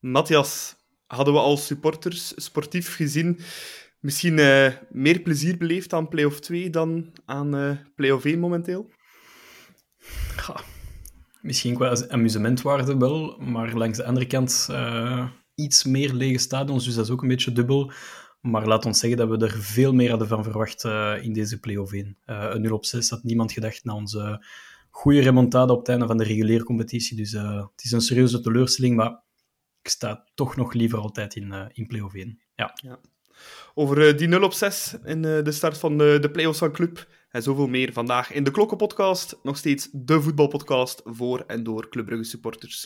Matthias, hadden we als supporters sportief gezien misschien uh, meer plezier beleefd aan play-off 2 dan aan uh, play-off 1 momenteel? Misschien qua amusementwaarde wel, maar langs de andere kant uh, iets meer lege stadions, dus dat is ook een beetje dubbel. Maar laat ons zeggen dat we er veel meer hadden van verwacht in deze play-off 1. een 0 op 6 had niemand gedacht na onze goede remontade op het einde van de reguliere competitie. Dus het is een serieuze teleurstelling, maar ik sta toch nog liever altijd in, in play-off 1. Ja. ja. Over eh, die 0 op 6 in eh, de start van de, de play-offs van Club. En zoveel meer vandaag in de Klokkenpodcast. Nog steeds de voetbalpodcast voor en door Club Brugge supporters.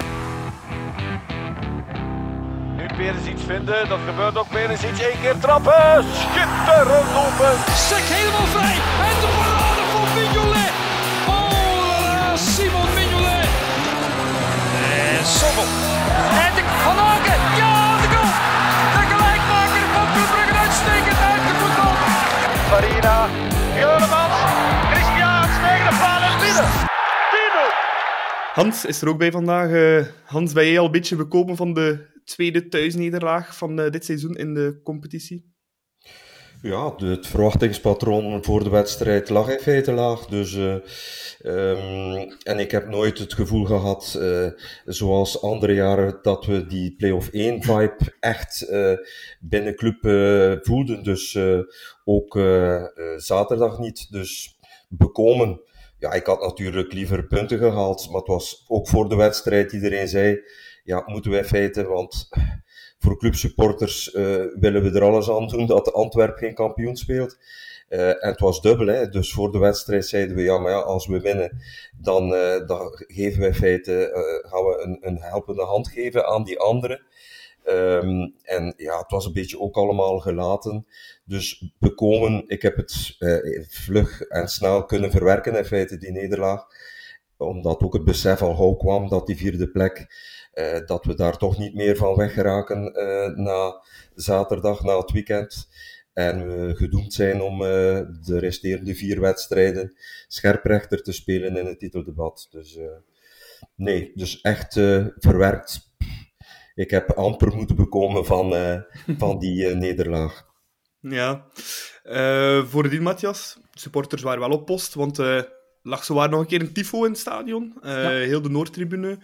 Nu weer eens iets vinden. Dat gebeurt ook weer eens iets. Eén keer trappen. Schitterend open. Sek helemaal vrij. En de parade van Mignolet. Oh, Simon Mignolet. En Sommel. En de Van Aken. Ja, de goal. De gelijkmaker van Club Brugge uitstekend uitgevoetbald. Farina. Juremans. Christian tegen de paal en binnen. Hans is er ook bij vandaag. Uh, Hans, ben jij al een beetje bekomen van de tweede thuisnederlaag van uh, dit seizoen in de competitie? Ja, het verwachtingspatroon voor de wedstrijd lag in feite laag. Dus, uh, um, en ik heb nooit het gevoel gehad, uh, zoals andere jaren, dat we die play-off 1 vibe echt uh, binnen club voelden. Dus ook zaterdag niet. Dus bekomen. Ja, ik had natuurlijk liever punten gehaald, maar het was ook voor de wedstrijd. Iedereen zei, ja, moeten wij feiten, want voor clubsupporters uh, willen we er alles aan doen dat Antwerp geen kampioen speelt. Uh, en het was dubbel, hè. dus voor de wedstrijd zeiden we, ja, maar ja, als we winnen, dan, uh, dan geven wij feiten, gaan we een, een helpende hand geven aan die anderen. Um, en ja, het was een beetje ook allemaal gelaten. Dus bekomen, ik heb het vlug en snel kunnen verwerken in feite, die nederlaag. Omdat ook het besef al gauw kwam dat die vierde plek uh, dat we daar toch niet meer van weggeraken uh, na zaterdag, na het weekend. En we gedoemd zijn om uh, de resterende vier wedstrijden scherprechter te spelen in het titeldebat. Dus nee, dus echt verwerkt. Ik heb amper moeten bekomen van, van die nederlaag. Ja, voor die Matthias, supporters waren wel op post, want lag zowaar nog een keer een tifo in het stadion. Ja. Heel de Noordtribune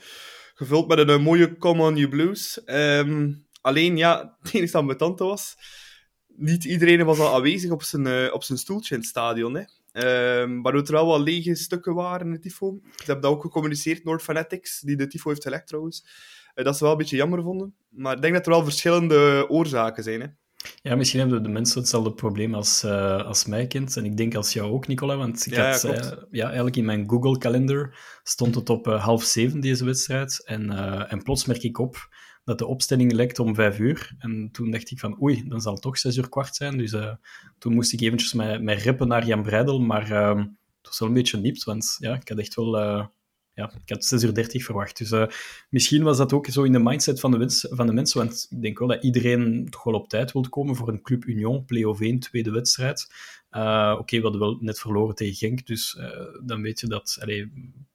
gevuld met een, een mooie Come On You Blues. Um, alleen, ja, het enige dat tante was, niet iedereen was al aanwezig op zijn, uh, op zijn stoeltje in het stadion. Hè. Um, waardoor er wel wat lege stukken waren in de tifo. Ze hebben dat ook gecommuniceerd, Noord Fanatics, die de tifo heeft gelekt trouwens. Uh, dat ze wel een beetje jammer vonden. Maar ik denk dat er wel verschillende oorzaken zijn. Hè. Ja, misschien hebben de mensen hetzelfde probleem als, uh, als mij kent. En ik denk als jou ook, Nicola. Want ik ja, had, ja, uh, ja, eigenlijk in mijn Google-kalender stond het op uh, half zeven, deze wedstrijd. En, en plots merk ik op dat de opstelling lekt om vijf uur. En toen dacht ik van, oei, dan zal het toch zes uur kwart zijn. Dus toen moest ik eventjes met rippen naar Jan Breidel. Maar ehm, het was wel een beetje nipt, want ja, ik had echt wel ja, ik had 6 uur 30 verwacht. Dus uh, misschien was dat ook zo in de mindset van de, van de mensen. Want ik denk wel dat iedereen toch wel op tijd wil komen voor een Club Union, play-off 1, tweede wedstrijd. Uh, Oké, we hadden wel net verloren tegen Genk, dus uh, dan weet je dat...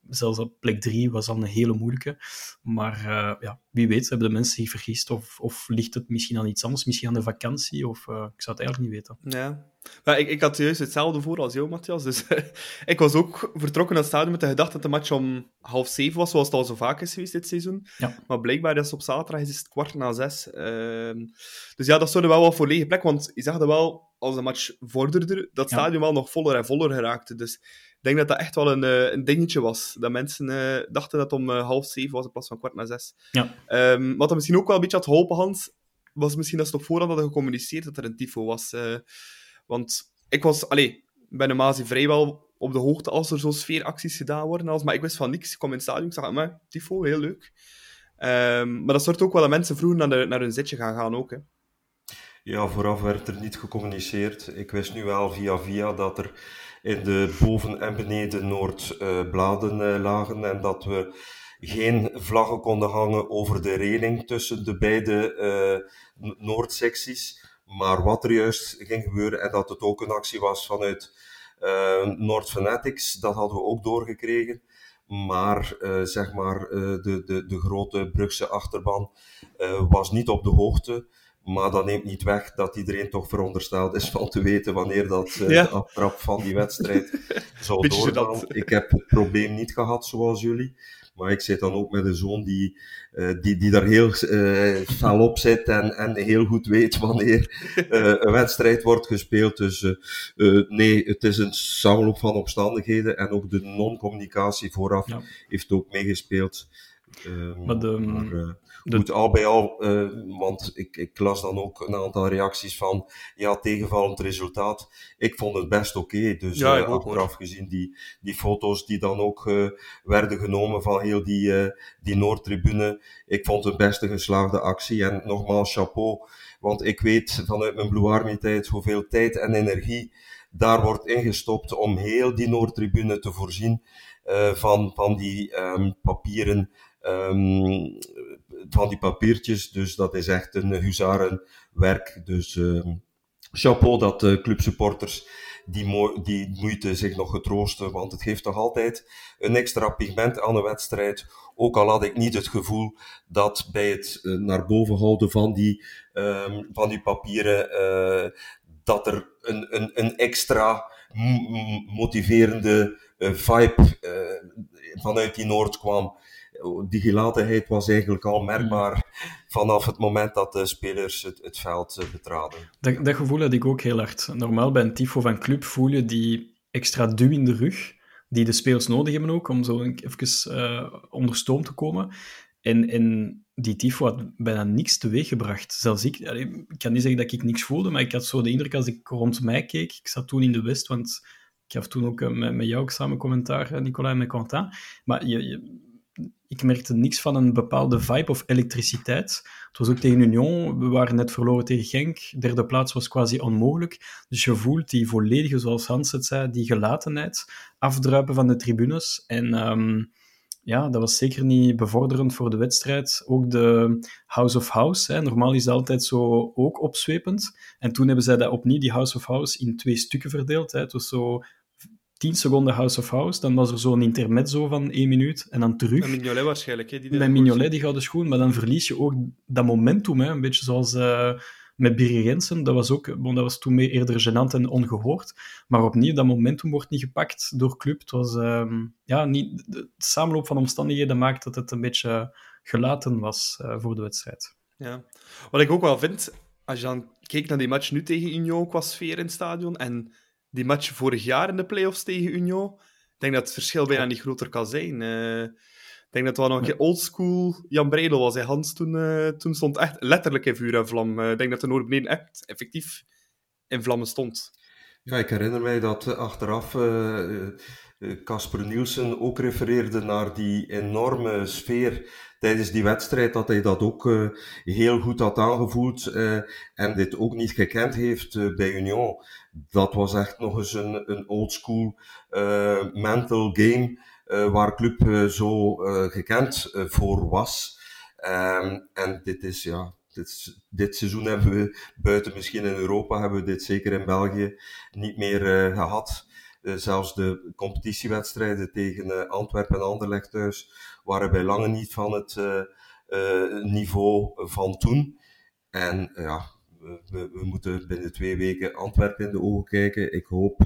zelfs op plek 3 was al een hele moeilijke. Maar ja, wie weet, hebben de mensen zich vergist? Of, of ligt het misschien aan iets anders? Misschien aan de vakantie? Of ik zou het eigenlijk niet weten. Ja, maar ik, ik had juist hetzelfde voor als jou, Matthias. Dus ik was ook vertrokken naar het stadion met de gedachte dat de match om half zeven was, zoals het al zo vaak is geweest dit seizoen. Ja. Maar blijkbaar is het op zaterdag is het kwart na zes. Uh, dus ja, dat zorgde wel wat voor lege plek, want je zag wel, als de match vorderde, dat stadion wel nog voller en voller geraakte. Dus denk dat dat echt wel een, een dingetje was. Dat mensen uh, dachten dat het om uh, half zeven was in plaats van kwart na zes. Ja. Um, wat dat misschien ook wel een beetje had geholpen, Hans, was misschien dat ze nog voorhand hadden gecommuniceerd dat er een tifo was. Uh, want ik was, allee, bij normaal vrijwel op de hoogte als er zo sfeeracties gedaan worden. Als, maar ik wist van niks. Ik kwam in het stadion, ik zag, maar tifo, heel leuk. Um, maar dat zorgt ook wel dat mensen vroeger naar, de, naar hun zitje gaan gaan ook. Hè. Ja, vooraf werd er niet gecommuniceerd. Ik wist nu wel via via dat er in de boven- en beneden Noord bladen uh, lagen en dat we geen vlaggen konden hangen over de reling tussen de beide uh, Noordsecties. Maar wat er juist ging gebeuren en dat het ook een actie was vanuit uh, North Fanatics, dat hadden we ook doorgekregen. Maar zeg maar, de, de, de grote Brugse achterban was niet op de hoogte. Maar dat neemt niet weg dat iedereen toch verondersteld is van te weten wanneer dat uh, ja. de aftrap van die wedstrijd zou doorgaan. Ik heb het probleem niet gehad zoals jullie. Maar ik zit dan ook met een zoon die, uh, die, die daar heel uh, fel op zit en, en heel goed weet wanneer een wedstrijd wordt gespeeld. Dus nee, het is een samenloop van omstandigheden en ook de non-communicatie vooraf ja. heeft ook meegespeeld. maar de, maar, Goed, al bij al, uh, want ik, ik las dan ook een aantal reacties van, ja, tegenvallend resultaat. Ik vond het best oké, okay, dus ja, uh, achteraf gezien die, die foto's die dan ook uh, werden genomen van heel die, die Noordtribune. Ik vond het best een geslaagde actie en nogmaals chapeau, want ik weet vanuit mijn Blue Army tijd hoeveel tijd en energie daar wordt ingestopt om heel die Noordtribune te voorzien van, van die um, papieren um, van die papiertjes. Dus dat is echt een huzarenwerk. Dus uh, chapeau dat de clubsupporters die, die moeite zich nog getroosten. Want het geeft toch altijd een extra pigment aan een wedstrijd. Ook al had ik niet het gevoel dat bij het uh, naar boven houden van die, um, van die papieren, uh, dat er een, een, een extra motiverende vibe vanuit die Noord kwam die gelatenheid was eigenlijk al merkbaar mm. vanaf het moment dat de spelers het, het veld eh, betraden. Dat, dat, gevoel had ik ook heel hard. Normaal bij een tifo van club voel je die extra duw in de rug, die de spelers nodig hebben ook, om zo even uh, onder stoom te komen. En, en die tifo had bijna niks teweeggebracht. Zelfs ik, ik kan niet zeggen dat ik niks voelde, maar ik had zo de indruk als ik rond mij keek, ik zat toen in de West, want ik gaf toen ook eh, met, met jou ook samen commentaar, Nicolas en met Quentin. Maar je, je, ik merkte niks van een bepaalde vibe of elektriciteit. Het was ook tegen Union, we waren net verloren tegen Genk. Derde plaats was quasi onmogelijk. Dus je voelt die volledige, zoals Hans het zei, die gelatenheid afdruipen van de tribunes. En um, ja, dat was zeker niet bevorderend voor de wedstrijd. Ook de House of House, hè. normaal is dat altijd zo ook opzwepend. En toen hebben zij dat opnieuw, die House of House, in twee stukken verdeeld. Hè. Het was zo 10 seconden House of House, dan was er zo'n intermezzo van 1 minuut en dan terug. Met Mignolet waarschijnlijk. Hè, die Met Mignolet, die gouden schoen, maar dan verlies je ook dat momentum, hè, een beetje zoals uh, met Birry Jensen. Dat was, ook, bon, dat was toen meer eerder gênant en ongehoord, maar opnieuw, dat momentum wordt niet gepakt door club. Het was, uh, ja, niet, de samenloop van omstandigheden maakt dat het een beetje gelaten was uh, voor de wedstrijd. Ja. Wat ik ook wel vind, als je dan kijkt naar die match nu tegen Union qua sfeer in het stadion en die match vorig jaar in de playoffs tegen Union, ik denk dat het verschil bijna niet groter kan zijn. Uh, ik denk dat het wel nog een oldschool Jan Breidel was. Hij Hans toen, uh, toen stond echt letterlijk in vuur en vlam. Uh, ik denk dat de Noord echt effectief in vlammen stond. Ja, ik herinner mij dat achteraf Casper Nielsen ook refereerde naar die enorme sfeer tijdens die wedstrijd dat hij dat ook uh, heel goed had aangevoeld uh, en dit ook niet gekend heeft bij Union. Dat was echt nog eens een, een old school mental game waar club zo gekend voor was. Um, en dit is ja, dit, dit, seizoen hebben we buiten misschien in Europa, hebben we dit zeker in België niet meer gehad. Zelfs de competitiewedstrijden tegen Antwerpen en Anderlecht thuis waren bij lange niet van het uh, niveau van toen. En ja, we, we, moeten binnen twee weken Antwerpen in de ogen kijken. Ik hoop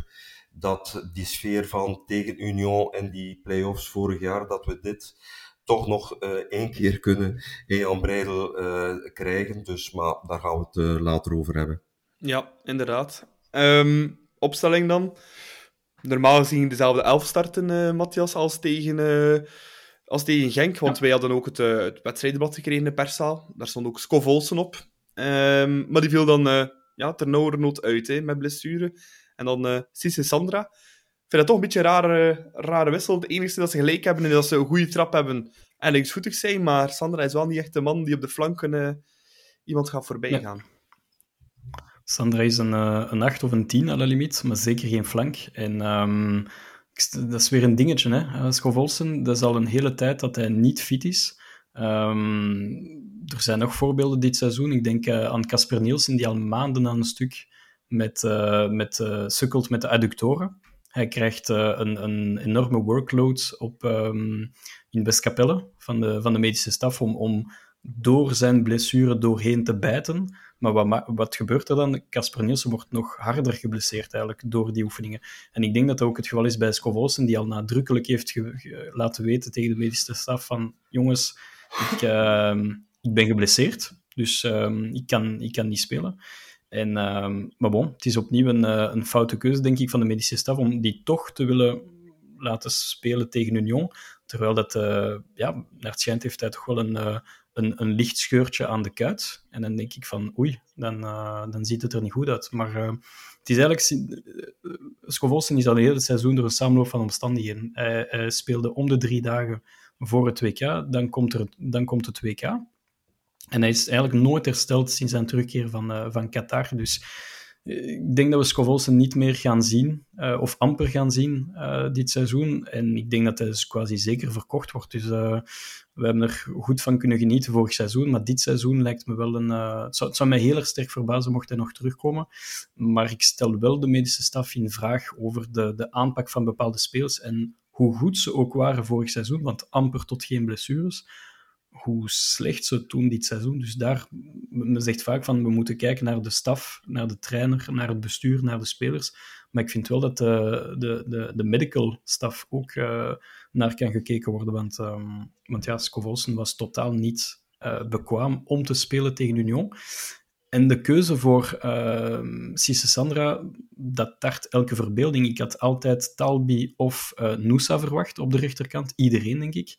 dat die sfeer van tegen Union en die play-offs vorig jaar, dat we dit toch nog uh, één keer kunnen in Jan Breidel krijgen. Dus, maar daar gaan we het later over hebben. Ja, inderdaad. Um, opstelling dan. Normaal gezien dezelfde elf starten, Matthias, als tegen als tegen Genk, want wij hadden ook het, uh, het wedstrijdblad gekregen in de perszaal. Daar stond ook Scov Olsen op. Um, maar die viel dan uh, ja, ter nood uit, hè, met blessure. En dan uh, Sandra. Ik vind dat toch een beetje een rare, rare wissel. Het enige dat ze gelijk hebben is dat ze een goede trap hebben en linksvoetig zijn. Maar Sandra is wel niet echt de man die op de flanken iemand gaat voorbij gaan. Sandra is een, een 8 of een 10 à la limiet, maar zeker geen flank. En um, dat is weer een dingetje, hè. Eh, Schovolsen, dat is al een hele tijd dat hij niet fit is. Um, er zijn nog voorbeelden dit seizoen. Ik denk uh, aan Casper Nielsen, die al maanden aan een stuk met, met, sukkelt met de adductoren. Hij krijgt een, een, enorme workload op, um, in Westkapelle van de, van de medische staf om, om door zijn blessure doorheen te bijten. Maar wat, wat gebeurt er dan? Casper Nielsen wordt nog harder geblesseerd eigenlijk door die oefeningen. En ik denk dat dat ook het geval is bij Scovolsen, die al nadrukkelijk heeft laten weten tegen de medische staf van jongens, ik, uh, ik ben geblesseerd, dus uh, ik, kan, ik kan niet spelen. En, uh, maar bon, het is opnieuw een, uh, een foute keuze, denk ik, van de medische staf om die toch te willen laten spelen tegen Union. Terwijl dat, uh, ja, naar het schijnt heeft hij toch wel een, uh, een, een licht scheurtje aan de kuit. En dan denk ik van, oei, dan, dan ziet het er niet goed uit. Maar het is eigenlijk... Scovolsen is al een hele seizoen door een samenloop van omstandigheden. Hij, hij speelde om de drie dagen voor het WK, dan komt, er, dan komt het WK. En hij is eigenlijk nooit hersteld sinds zijn terugkeer van, uh, van Qatar. Dus uh, ik denk dat we Scovolsen niet meer gaan zien, uh, of amper gaan zien dit seizoen. En ik denk dat hij dus quasi zeker verkocht wordt. Dus we hebben er goed van kunnen genieten vorig seizoen. Maar dit seizoen lijkt me wel een. het, zou, zou mij heel erg sterk verbazen mocht hij nog terugkomen. Maar ik stel wel de medische staf in vraag over de, de aanpak van bepaalde speels. En hoe goed ze ook waren vorig seizoen, want amper tot geen blessures, hoe slecht ze toen dit seizoen. Dus daar, men zegt vaak van, we moeten kijken naar de staf, naar de trainer, naar het bestuur, naar de spelers. Maar ik vind wel dat de, de, de, de medical staf ook uh, naar kan gekeken worden, want, um, want ja, Scovolsen was totaal niet uh, bekwaam om te spelen tegen Union. En de keuze voor uh, Cisse Sandra, dat tart elke verbeelding. Ik had altijd Talbi of uh, Noosa verwacht op de rechterkant. Iedereen, denk ik.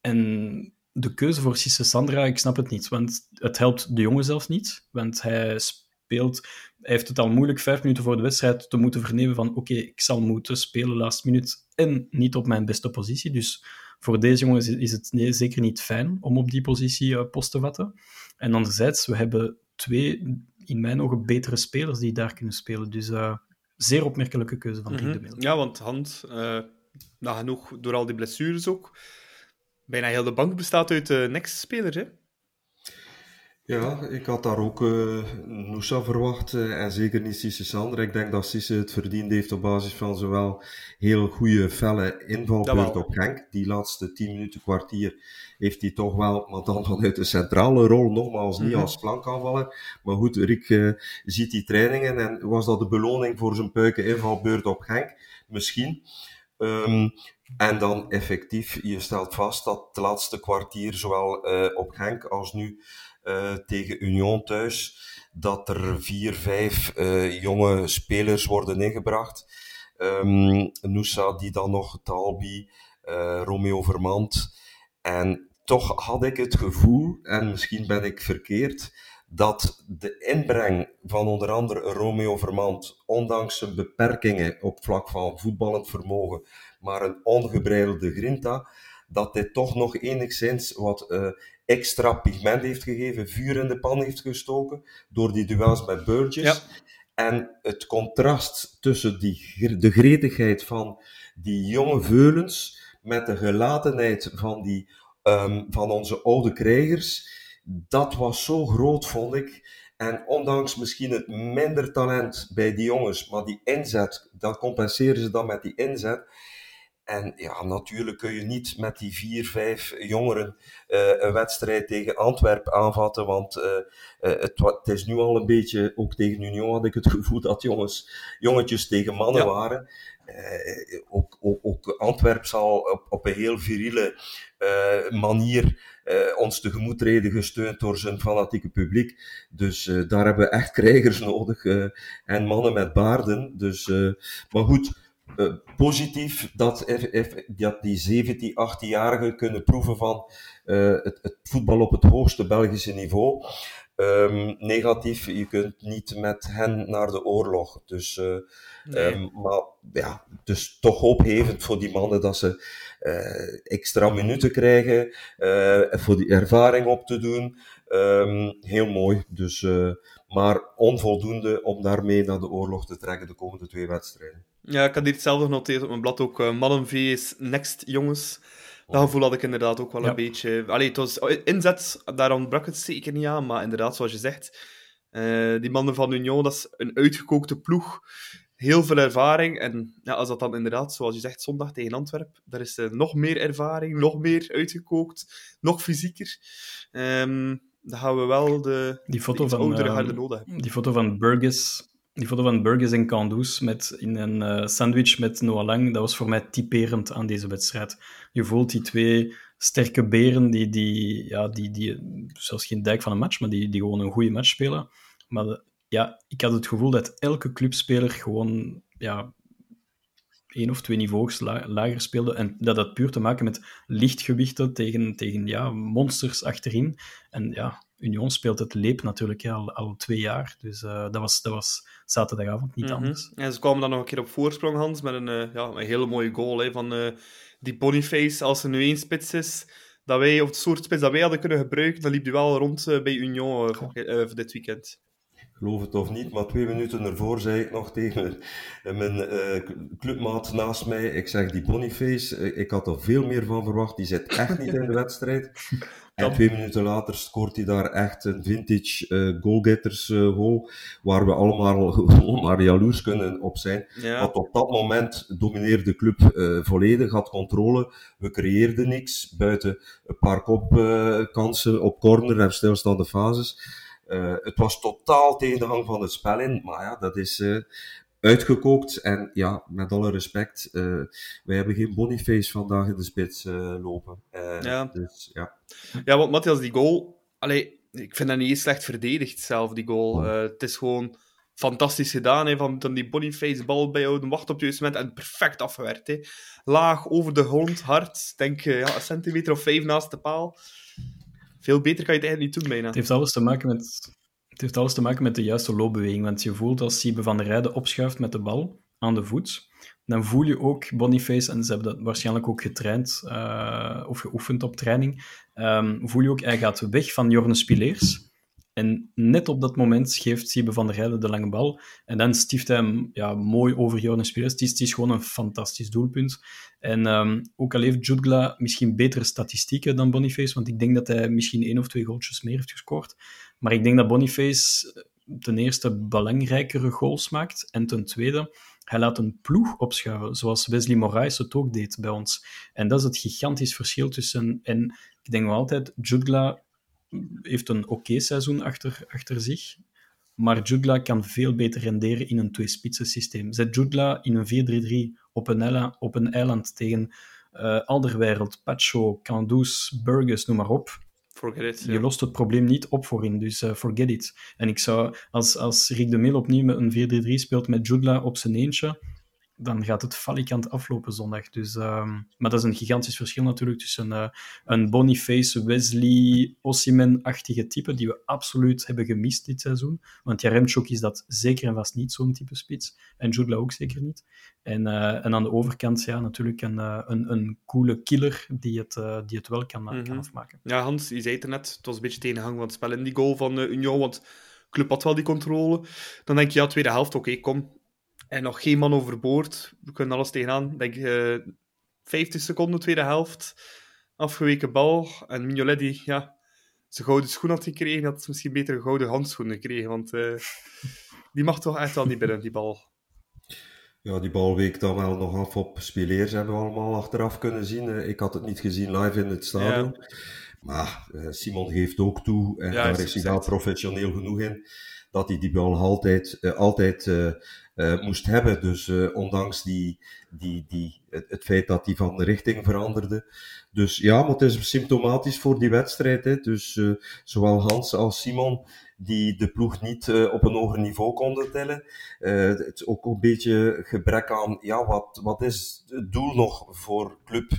En de keuze voor Cisse Sandra, ik snap het niet. Want het helpt de jongen zelfs niet. Want hij speelt... Hij heeft het al moeilijk vijf minuten voor de wedstrijd te moeten vernemen van oké, okay, ik zal moeten spelen last minuut en niet op mijn beste positie. Dus voor deze jongen is, is het nee, zeker niet fijn om op die positie uh, post te vatten. En anderzijds, we hebben twee, in mijn ogen, betere spelers die daar kunnen spelen. Dus uh, zeer opmerkelijke keuze van Rick mm -hmm. de Mil. Ja, want Hand, uh, nagenoeg door al die blessures ook, bijna heel de bank bestaat uit uh, next-spelers, hè? Ja, ik had daar ook uh, Noosa verwacht uh, en zeker niet Sisse Sander. Ik denk dat Sisse het verdiend heeft op basis van zowel heel goede, felle invalbeurt op Genk. Die laatste 10 minuten, kwartier heeft hij toch wel, maar dan vanuit de centrale rol, nogmaals niet mm -hmm. als flankaanvaller. Maar goed, Rick uh, ziet die trainingen en was dat de beloning voor zijn puiken invalbeurt op Genk? Misschien. Um, en dan effectief, je stelt vast dat het laatste kwartier, zowel uh, op Genk als nu uh, tegen Union thuis, dat er vier, vijf uh, jonge spelers worden ingebracht. Um, die dan nog Talbi, Romeo Vermand. En toch had ik het gevoel, en misschien ben ik verkeerd, dat de inbreng van onder andere Romeo Vermand, ondanks zijn beperkingen op vlak van voetballend vermogen, maar een ongebreidelde grinta, dat dit toch nog enigszins wat uh, extra pigment heeft gegeven, vuur in de pan heeft gestoken, door die duels met Burgess. Ja. En het contrast tussen die, de gretigheid van die jonge veulens met de gelatenheid van, die, um, van onze oude krijgers, dat was zo groot, vond ik. En ondanks misschien het minder talent bij die jongens, maar die inzet, dat compenseren ze dan met die inzet. En ja, natuurlijk kun je niet met die vier, vijf jongeren uh, een wedstrijd tegen Antwerpen aanvatten, want uh, uh, het, het, is nu al een beetje, ook tegen Union had ik het gevoel dat jongens, jongetjes tegen mannen ja. waren. ook, ook, ook Antwerpen zal op, op een heel viriele manier ons tegemoet reden, gesteund door zijn fanatieke publiek. Dus daar hebben we echt krijgers nodig en mannen met baarden. Dus, maar goed. Uh, positief dat, dat die 17, 18-jarigen kunnen proeven van uh, het, het, voetbal op het hoogste Belgische niveau. Um, negatief, je kunt niet met hen naar de oorlog. Dus, uh, nee. um, maar ja, dus toch hoophevend voor die mannen dat ze extra minuten krijgen, voor die ervaring op te doen. Um, heel mooi. Dus, maar onvoldoende om daarmee naar de oorlog te trekken de komende twee wedstrijden. Ja, ik had hier hetzelfde genoteerd op mijn blad ook. Uh, Mannen vs Next jongens. Dat gevoel had ik inderdaad ook wel ja. een beetje. Allee, het was inzet, daar ontbrak het zeker niet aan. Maar inderdaad, zoals je zegt, uh, die mannen van Union, dat is een uitgekookte ploeg. heel veel ervaring. En ja, als dat dan inderdaad, zoals je zegt, zondag tegen Antwerpen, daar is uh, nog meer ervaring, nog meer uitgekookt, nog fysieker. Um, dan gaan we wel de, die foto de van, oudere harde nodig hebben. Die foto van Burgess die foto van Burgess en Candoes met, in een uh, sandwich met Noah Lang, dat was voor mij typerend aan deze wedstrijd. Je voelt die twee sterke beren die, die, ja, die, die zelfs geen dijk van een match, maar die, die gewoon een goede match spelen. Maar ja, ik had het gevoel dat elke clubspeler gewoon ja, één of twee niveaus lager speelde. En dat had puur te maken met lichtgewichten tegen, tegen ja, monsters achterin. En ja, Union speelt het leep natuurlijk al, al twee jaar. Dus uh, dat, was, dat was zaterdagavond niet mm -hmm. anders. En ze kwamen dan nog een keer op voorsprong, Hans, met een, uh, ja, een hele mooie goal hè, van uh, die Boniface. Als er nu één spits is, dat wij, of het soort spits dat wij hadden kunnen gebruiken, dan liep die wel rond bij Union voor dit weekend geloof het of niet, maar twee minuten ervoor zei ik nog tegen mijn uh, clubmaat naast mij, ik zeg die Boniface, uh, ik had er veel meer van verwacht, die zit echt niet in de wedstrijd. En twee minuten later scoort hij daar echt een vintage uh, goalgetters goal, waar we allemaal gewoon maar jaloers kunnen op zijn. Ja. Want op dat moment domineerde de club volledig, had controle, we creëerden niks, buiten een paar kopkansen op corner en stilstaande fases. Uh, het was totaal tegen de hang van het spel in, maar ja, dat is uh, uitgekookt. En ja, met alle respect, uh, wij hebben geen Boniface vandaag in de spits lopen. ja. Dus, ja. ja, want Matthias, die goal, allee, ik vind dat niet eens slecht verdedigd zelf, die goal. Het is gewoon fantastisch gedaan, hè, van, van die Boniface bal bijhouden, wacht op het juiste moment en perfect afgewerkt. Hè. Laag, over de grond, hard, denk ja, een centimeter of vijf naast de paal veel beter kan je het eigenlijk niet doen, bijna. Het heeft alles te maken met, het heeft alles te, maken met de juiste loopbeweging. Want je voelt als Siebe van der Rijden opschuift met de bal aan de voet, dan voel je ook Boniface, en ze hebben dat waarschijnlijk ook getraind uh, of geoefend op training, um, voel je ook, hij gaat weg van Jorne Spileers. En net op dat moment geeft Siebe van der Heijden de lange bal. En dan stieft hij hem ja, mooi over Jorne Spileers. Het is, gewoon een fantastisch doelpunt. En um, ook al heeft Jutgla misschien betere statistieken dan Boniface, want ik denk dat hij misschien één of twee goaltjes meer heeft gescoord. Maar ik denk dat Boniface eh, ten eerste belangrijkere goals maakt en ten tweede hij laat een ploeg opschuiven, zoals Wesley Moraes het ook deed bij ons. En dat is het gigantisch verschil tussen... En ik denk nog altijd, Jutgla heeft een oké seizoen achter, achter zich, maar Jugla kan veel beter renderen in een twee-spitsen systeem. Zet Jugla in een 4-3-3 op, een eiland, op een eiland tegen uh, Alderwereld, Pacho, Candoes, Burgers, noem maar op. Forget it, je lost het probleem niet op voorin, dus uh, forget it. En ik zou, als, als Rick de Mil opnieuw met een 4-3-3 speelt met Jugla op zijn eentje, dan gaat het falikant aflopen zondag. Dus, um, maar dat is een gigantisch verschil natuurlijk tussen uh, een Boniface, Wesley, Ossiman-achtige type, die we absoluut hebben gemist dit seizoen. Want Jaremchuk is dat zeker en vast niet zo'n type spits. En Judla ook zeker niet. En, uh, en aan de overkant ja, natuurlijk een, uh, een, een coole killer die het, die het wel kan, mm -hmm. kan afmaken. Ja, Hans, je zei het net, het was een beetje tegenhang van het spel in die goal van Union, want club had wel die controle. Dan denk je, ja, tweede helft, oké, okay, kom, en nog geen man overboord. We kunnen alles tegenaan. Denk uh, eh, 50 seconden, tweede helft. Afgeweken bal. En Mignolet die ja, zijn gouden schoen had gekregen, had misschien beter een gouden handschoen gekregen. Want uh, die mag toch echt wel niet binnen, die bal. Ja, die bal week dan wel nog af op Spileers, hebben we allemaal achteraf kunnen zien. Ik had het niet gezien live in het stadion. Ja. Maar uh, Simon geeft ook toe, en ja, daar is hij wel professioneel genoeg in, dat hij die bal altijd, uh, altijd uh, uh, moest hebben. Dus ondanks die, die, die, het, het, feit dat hij van de richting veranderde. Dus ja, maar het is symptomatisch voor die wedstrijd. Hè. Dus zowel Hans als Simon, die de ploeg niet op een hoger niveau konden tellen. het is ook een beetje gebrek aan, ja, wat, wat is het doel nog voor club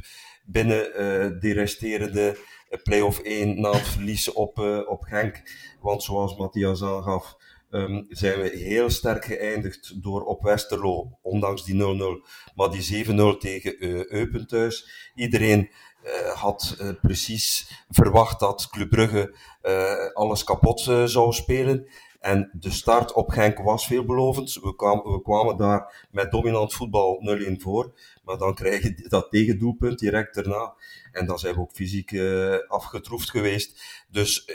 binnen die resterende play-off 1 na het verliezen op, op Genk. Want zoals Matthias aangaf, um, zijn we heel sterk geëindigd door op Westerlo, ondanks die 0-0, maar die 7-0 tegen uh, Eupen thuis. Iedereen uh, had uh, precies verwacht dat Club Brugge alles kapot zou spelen. En de start op Genk was veelbelovend. We kwamen, daar met dominant voetbal 0-1 voor. Maar dan krijg je dat tegendoelpunt direct daarna. En dan zijn we ook fysiek afgetroefd geweest. Dus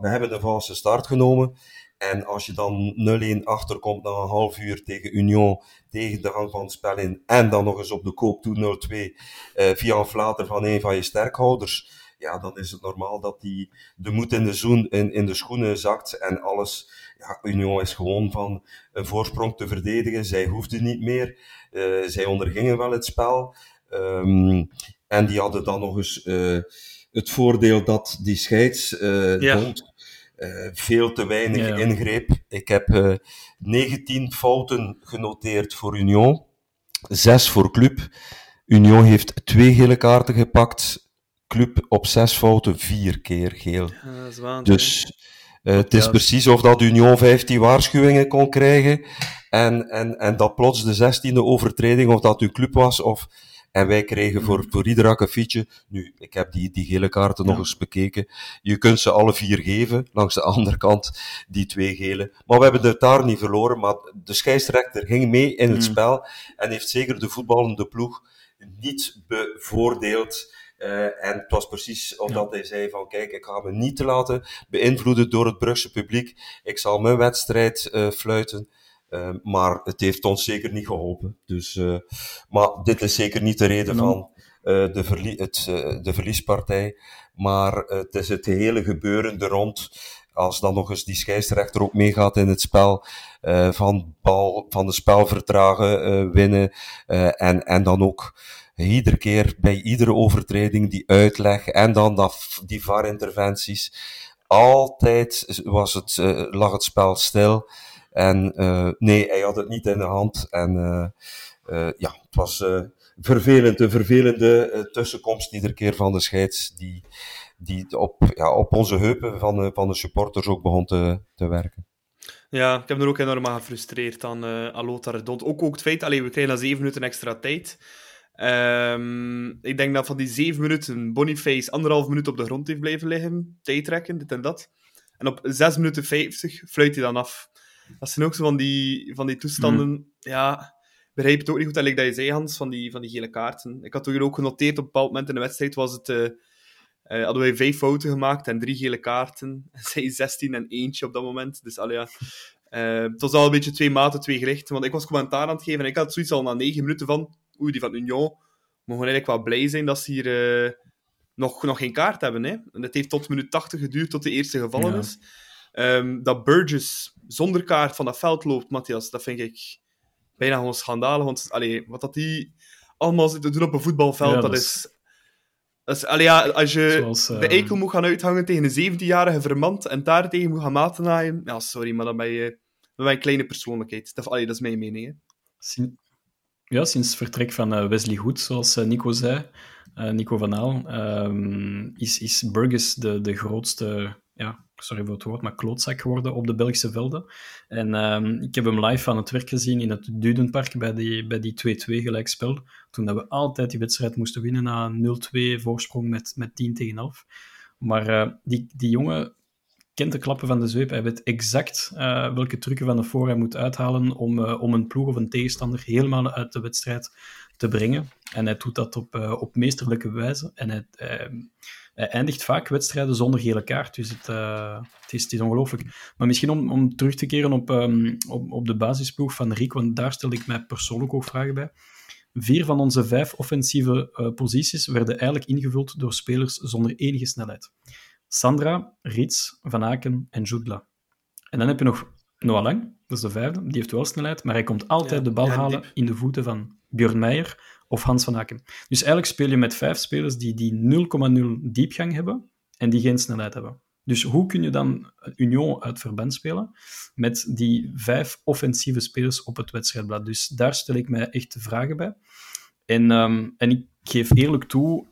we hebben een valse start genomen. En als je dan 0-1 achterkomt na een half uur tegen Union, tegen de gang van het spel in, en dan nog eens op de koop toe 0-2 uh, via een flater van een van je sterkhouders, ja, dan is het normaal dat die de moed in de, zoen, in, in de schoenen zakt en alles. Ja, Union is gewoon van een voorsprong te verdedigen. Zij hoefden niet meer. Uh, zij ondergingen wel het spel. Um, en die hadden dan nog eens uh, het voordeel dat die scheidsbond uh, ja. Uh, veel te weinig ja. ingreep. Ik heb uh, 19 fouten genoteerd voor Union, 6 voor Club. Union heeft twee gele kaarten gepakt. Club op 6 fouten, 4 keer geel. Ja, dat is waanzin, dus uh, het is ja. precies of dat Union 15 waarschuwingen kon krijgen en, en, en dat plots de 16e overtreding, of dat uw club was, of en wij kregen voor, voor ieder nu, ik heb die, die gele kaarten ja. nog eens bekeken, je kunt ze alle vier geven, langs de andere kant die twee gele. Maar we hebben het daar niet verloren, maar de scheidsrechter ging mee in het mm. spel en heeft zeker de voetballende ploeg niet bevoordeeld. Uh, en het was precies omdat ja. hij zei van kijk, ik ga me niet te laten beïnvloeden door het Brugse publiek. Ik zal mijn wedstrijd uh, fluiten. Uh, maar het heeft ons zeker niet geholpen. Dus, uh, maar dit is zeker niet de reden no. van uh, de, verlie het, de verliespartij. Maar het is het hele gebeuren er rond. Als dan nog eens die scheidsrechter ook meegaat in het spel, van, bal, van de spel vertragen, winnen. en, en dan ook iedere keer bij iedere overtreding die uitleg en dan dat, die VAR-interventies. Altijd was het, lag het spel stil. En uh, nee, hij had het niet in de hand. En uh, uh, ja, het was vervelend, een vervelende tussenkomst iedere keer van de scheids, die, die op, ja, op onze heupen van, van de supporters ook begon te, te werken. Ja, ik heb er ook enorm aan gefrustreerd aan, uh, aan Lothar. Ook, ook het feit, alleen we krijgen na zeven minuten extra tijd. Um, ik denk dat van die zeven minuten Boniface anderhalf minuut op de grond heeft blijven liggen, tijd trekken, dit en dat. En op 6 minuten 50 fluit hij dan af dat zijn ook zo van die, van die toestanden. Mm. Ja, begrijp het ook niet goed. Dat, dat je zei, Hans, van die, van die gele kaarten. Ik had toen ook genoteerd op een bepaald moment in de wedstrijd was het. Uh, uh, hadden wij vijf fouten gemaakt en drie gele kaarten. Zij 16 en eentje op dat moment. Dus al ja. Uh, het was al een beetje twee maten, twee gerichten. Want ik was commentaar aan het geven en ik had zoiets al na negen minuten van. Oei, die van Union. Mogen eigenlijk wel blij zijn dat ze hier nog, nog geen kaart hebben. Hè? En het heeft tot minuut 80 geduurd tot de eerste gevallen ja. is. Um, dat Burgess zonder kaart van dat veld loopt, Matthias, dat vind ik bijna gewoon schandalig. Want allee, wat dat die allemaal zitten doen op een voetbalveld, ja, dat, dat, is... Dat is allee, ja, als je Zoals, uh... de eikel moet gaan uithangen tegen een 17-jarige vermand en daar tegen moet gaan maten naaien, ja, sorry, maar dan ben je, dan ben je een kleine persoonlijkheid. Dat, allee, dat is mijn mening. Hè. Sin ja, sinds vertrek van uh, Wesley Goed, zoals uh, Nico zei, Nico van Aal, um, is, is Burgess de, de grootste ja, sorry voor het woord, maar klootzak geworden op de Belgische velden. En um, ik heb hem live aan het werk gezien in het Dudenpark bij die, bij die 2-2 gelijkspel. Toen dat we altijd die wedstrijd moesten winnen na 0-2 voorsprong met, met 10 tegen 11. Maar uh, die, die jongen kent de klappen van de zweep. Hij weet exact uh, welke trucken van de voor hij moet uithalen om, uh, om een ploeg of een tegenstander helemaal uit de wedstrijd te brengen. En hij doet dat op, op meesterlijke wijze. En hij, hij eindigt vaak wedstrijden zonder gele kaart. Dus het, uh, het is, ongelooflijk. Maar misschien om, om terug te keren op, um, op, op de basisploeg van Riek, want daar stel ik mij persoonlijk ook vragen bij. Vier van onze vijf offensieve uh, posities werden eigenlijk ingevuld door spelers zonder enige snelheid. Sandra, Rits, Van Aken en Jutla. En dan heb je nog Noah Lang, dat is de vijfde. Die heeft wel snelheid, maar hij komt altijd ja, de bal ja, halen in de voeten van Björn Meijer of Hans van Aken. Dus eigenlijk speel je met vijf spelers die, die 0,0 diepgang hebben en die geen snelheid hebben. Dus hoe kun je dan Union uit verband spelen met die vijf offensieve spelers op het wedstrijdblad? Dus daar stel ik mij echt vragen bij. En, um, en ik geef eerlijk toe,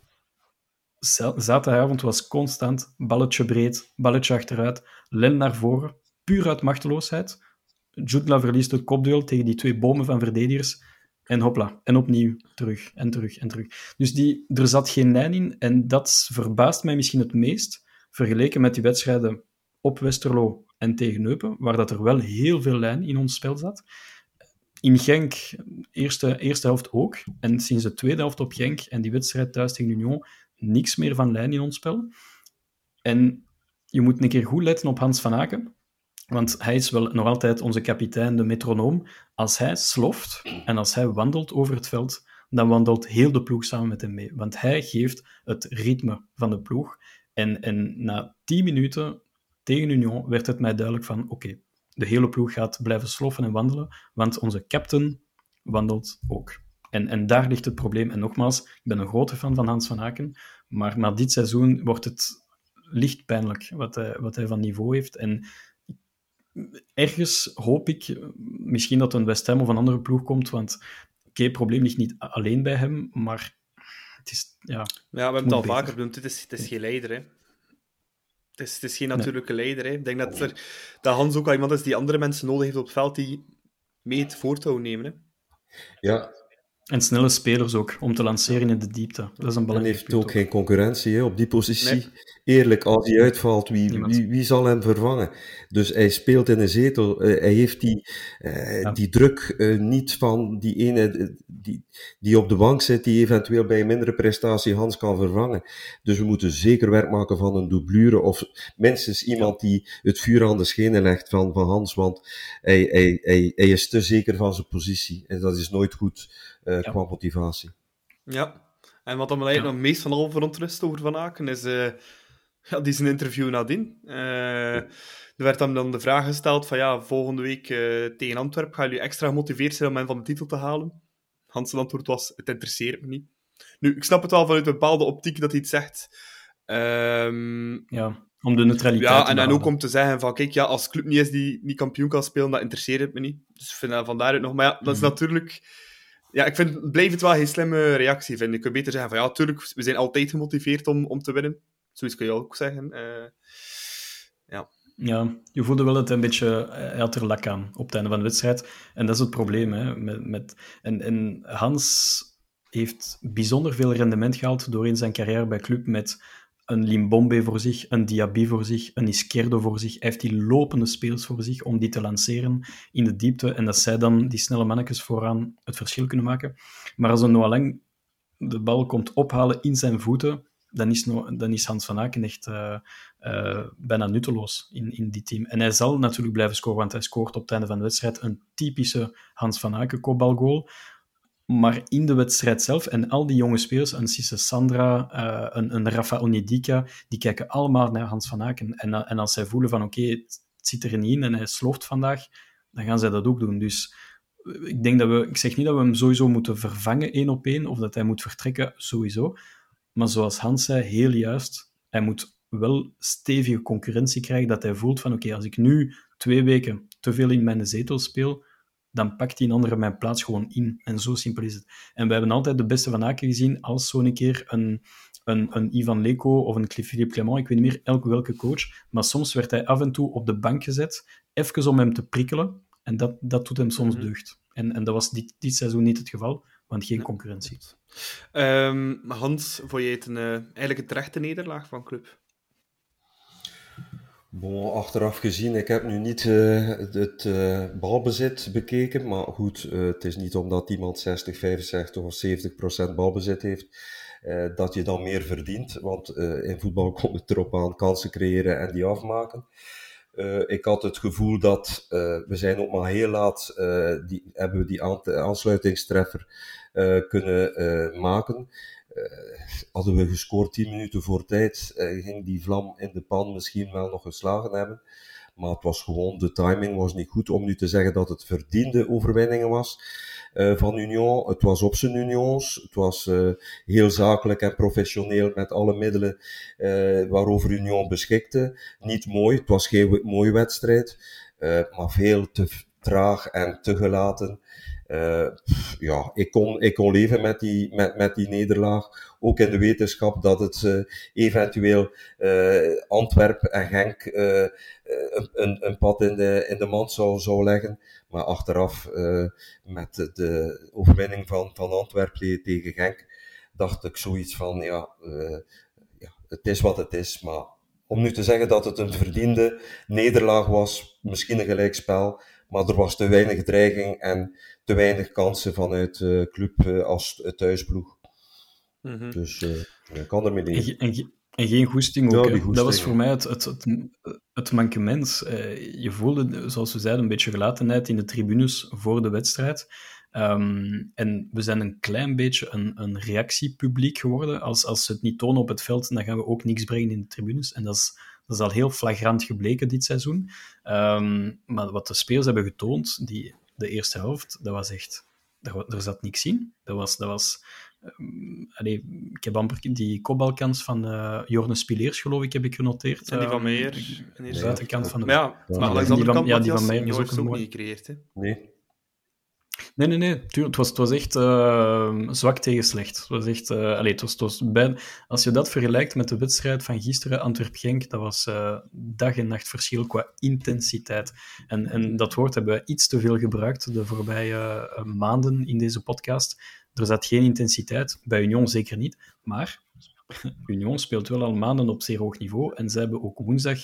zaterdagavond was constant balletje breed, balletje achteruit, len naar voren, puur uit machteloosheid. Jutla verliest het kopduel tegen die twee bomen van verdedigers. En hopla, en opnieuw terug en terug en terug. Dus die, er zat geen lijn in en dat verbaast mij misschien het meest, vergeleken met die wedstrijden op Westerlo en tegen Eupen, waar dat er wel heel veel lijn in ons spel zat. In Genk, eerste, eerste helft ook, en sinds de tweede helft op Genk en die wedstrijd thuis tegen Union, niks meer van lijn in ons spel. En je moet een keer goed letten op Hans van Aken, Want hij is wel nog altijd onze kapitein, de metronoom. Als hij sloft en als hij wandelt over het veld, dan wandelt heel de ploeg samen met hem mee. Want hij geeft het ritme van de ploeg. En, en na tien minuten tegen Union werd het mij duidelijk van oké, de hele ploeg gaat blijven sloffen en wandelen, want onze captain wandelt ook. En, en daar ligt het probleem. En nogmaals, ik ben een grote fan van Hans van Aken, maar, maar dit seizoen wordt het licht pijnlijk wat hij, wat hij van niveau heeft. En ergens hoop ik misschien dat een West Ham of een andere ploeg komt, want oké, het probleem ligt niet alleen bij hem, maar het is, ja... Ja, we hebben het al vaker benoemd, het is, het is geen leider, hè. Het is, het is geen natuurlijke leider, hè. Ik denk dat, er, dat Hans ook al iemand is die andere mensen nodig heeft op het veld die mee het voortouw nemen, hè. Ja, en snelle spelers ook, om te lanceren in de diepte. Dat is een En belangrijk heeft punt ook geen concurrentie hè, op die positie. Nee. Eerlijk, als hij uitvalt, wie, wie, wie zal hem vervangen? Dus hij speelt in een zetel. eh, hij heeft die, eh, Ja. die druk eh, niet van die ene die, die op de bank zit, die eventueel bij een mindere prestatie Hans kan vervangen. Dus we moeten zeker werk maken van een doublure of minstens iemand die het vuur aan de schenen legt van, van Hans, want hij, hij, hij, hij is te zeker van zijn positie. En dat is nooit goed eh, Ja. qua motivatie. Ja. En wat dan nog meest van al verontrust over Van Aken is eh, ja, die zijn interview nadien. Eh, er werd hem dan de vraag gesteld van ja, volgende week eh, tegen Antwerpen gaan jullie extra gemotiveerd zijn om hen van de titel te halen? Hans' antwoord was, het interesseert me niet. Nu, ik snap het wel vanuit een bepaalde optiek dat hij het zegt. Ehm, Ja, om de neutraliteit ja, te en dan ook behouden. om te zeggen van, kijk, ja, als club niet is die niet kampioen kan spelen, dat interesseert het me niet. Dus ik vind dat van daaruit nog... Maar ja, dat is Mhm. natuurlijk... Ja, ik vind, blijf het wel geen slimme reactie vinden. Je kunt beter zeggen van, ja, tuurlijk, we zijn altijd gemotiveerd om, om te winnen. Zoiets kun je ook zeggen. Eh, Ja, je voelde wel hij een beetje... eh, Hij had er lak aan op het einde van de wedstrijd. En dat is het probleem. Hè, met, met, en, en Hans heeft bijzonder veel rendement gehaald door in zijn carrière bij club met een Limbombe voor zich, een Diaby voor zich, een Izquierdo voor zich. Hij heeft die lopende spelers voor zich om die te lanceren in de diepte en dat zij dan, die snelle mannetjes vooraan, het verschil kunnen maken. Maar als een Noah Lang de bal komt ophalen in zijn voeten, dan is, dan is Hans van Aken echt eh, eh, bijna nutteloos in, in die team. En hij zal natuurlijk blijven scoren, want hij scoort op het einde van de wedstrijd een typische Hans van Aken kopbalgoal. Maar in de wedstrijd zelf, en al die jonge spelers, een Cisse Sandra, eh, een, een Rafa Onidika, die kijken allemaal naar Hans van Aken. En, eh, en als zij voelen van oké, het zit er niet in en hij slooft vandaag, dan gaan zij dat ook doen. Dus eh, ik denk dat we, ik zeg niet dat we hem sowieso moeten vervangen één op één, of dat hij moet vertrekken, sowieso. Maar zoals Hans zei, heel juist, hij moet wel stevige concurrentie krijgen, dat hij voelt van oké, als ik nu twee weken te veel in mijn zetel speel, dan pakt die andere mijn plaats gewoon in. En zo simpel is het. En we hebben altijd de beste van Aken gezien als zo'n keer een, een, een Ivan Leko of een Philippe Clement, ik weet niet meer elke welke coach, maar soms werd hij af en toe op de bank gezet, even om hem te prikkelen, en dat, dat doet hem soms Mhm. deugd. En, en dat was dit, dit seizoen niet het geval, want geen concurrentie. ehm, Hans, vond je het een, eh, eigenlijk een terechte nederlaag van club? Achteraf gezien, ik heb nu niet eh, het eh, balbezit bekeken, maar goed, eh, het is niet omdat iemand 60, 65 of 70 procent balbezit heeft, dat je dan meer verdient, want in voetbal komt het erop aan kansen creëren en die afmaken. Ik had het gevoel dat we zijn ook maar heel laat, die, hebben we die aan- aansluitingstreffer kunnen maken. Eh, hadden we gescoord 10 minuten voor tijd, eh, ging die vlam in de pan misschien wel nog geslagen hebben. Maar het was gewoon, de timing was niet goed om nu te zeggen dat het verdiende overwinningen was eh, van Union. Het was op zijn Unions, het was heel zakelijk en professioneel met alle middelen waarover Union beschikte. Niet mooi, het was geen mooie wedstrijd, maar veel te traag en te gelaten. Eh, ja, ik kon, ik kon leven met die, met, met die nederlaag. Ook in de wetenschap dat het eh, eventueel eh Antwerpen en Genk een, een, pad in de, in de mand zou, zou leggen. Maar achteraf, met de, overwinning van, van Antwerpen te- tegen Genk, dacht ik zoiets van, ja, ja, het is wat het is. Maar om nu te zeggen dat het een verdiende nederlaag was, misschien een gelijkspel, maar er was te weinig dreiging en te weinig kansen vanuit de club eh, als thuisploeg. Mhm. Dus eh, ik kan ermee En, leven. je- en, je- En geen goesting ook. goesting, dat was voor mij het, het, het, het mankement. Eh, je voelde, zoals we zeiden, een beetje gelatenheid in de tribunes voor de wedstrijd. Ehm, en we zijn een klein beetje een, een reactiepubliek geworden. Als, als ze het niet tonen op het veld, dan gaan we ook niks brengen in de tribunes. En dat is, dat is al heel flagrant gebleken dit seizoen. Ehm, maar wat de spelers hebben getoond, die, de eerste helft, dat was echt... Er, zat niks in. Dat was... Dat was allee, ik heb amper die kopbalkans van eh Jorne Spileers, geloof ik, heb ik genoteerd. En die van Ehm, Meijer. de buitenkant van de... Maar ja, Ja, maar die van- kant, ja, die van Meijer is ook mooi- niet gecreëerd. Hè. Nee. Nee, nee, nee. Het, was, het was echt eh, zwak tegen slecht. Het was echt... het was, was als je dat vergelijkt met de wedstrijd van gisteren, Antwerp-Genk, dat was eh, dag en nacht verschil qua intensiteit. En, en dat woord hebben we iets te veel gebruikt de voorbije eh, maanden in deze podcast. Er zat geen intensiteit, bij Union zeker niet. Maar Union speelt wel al maanden op zeer hoog niveau. En ze hebben ook woensdag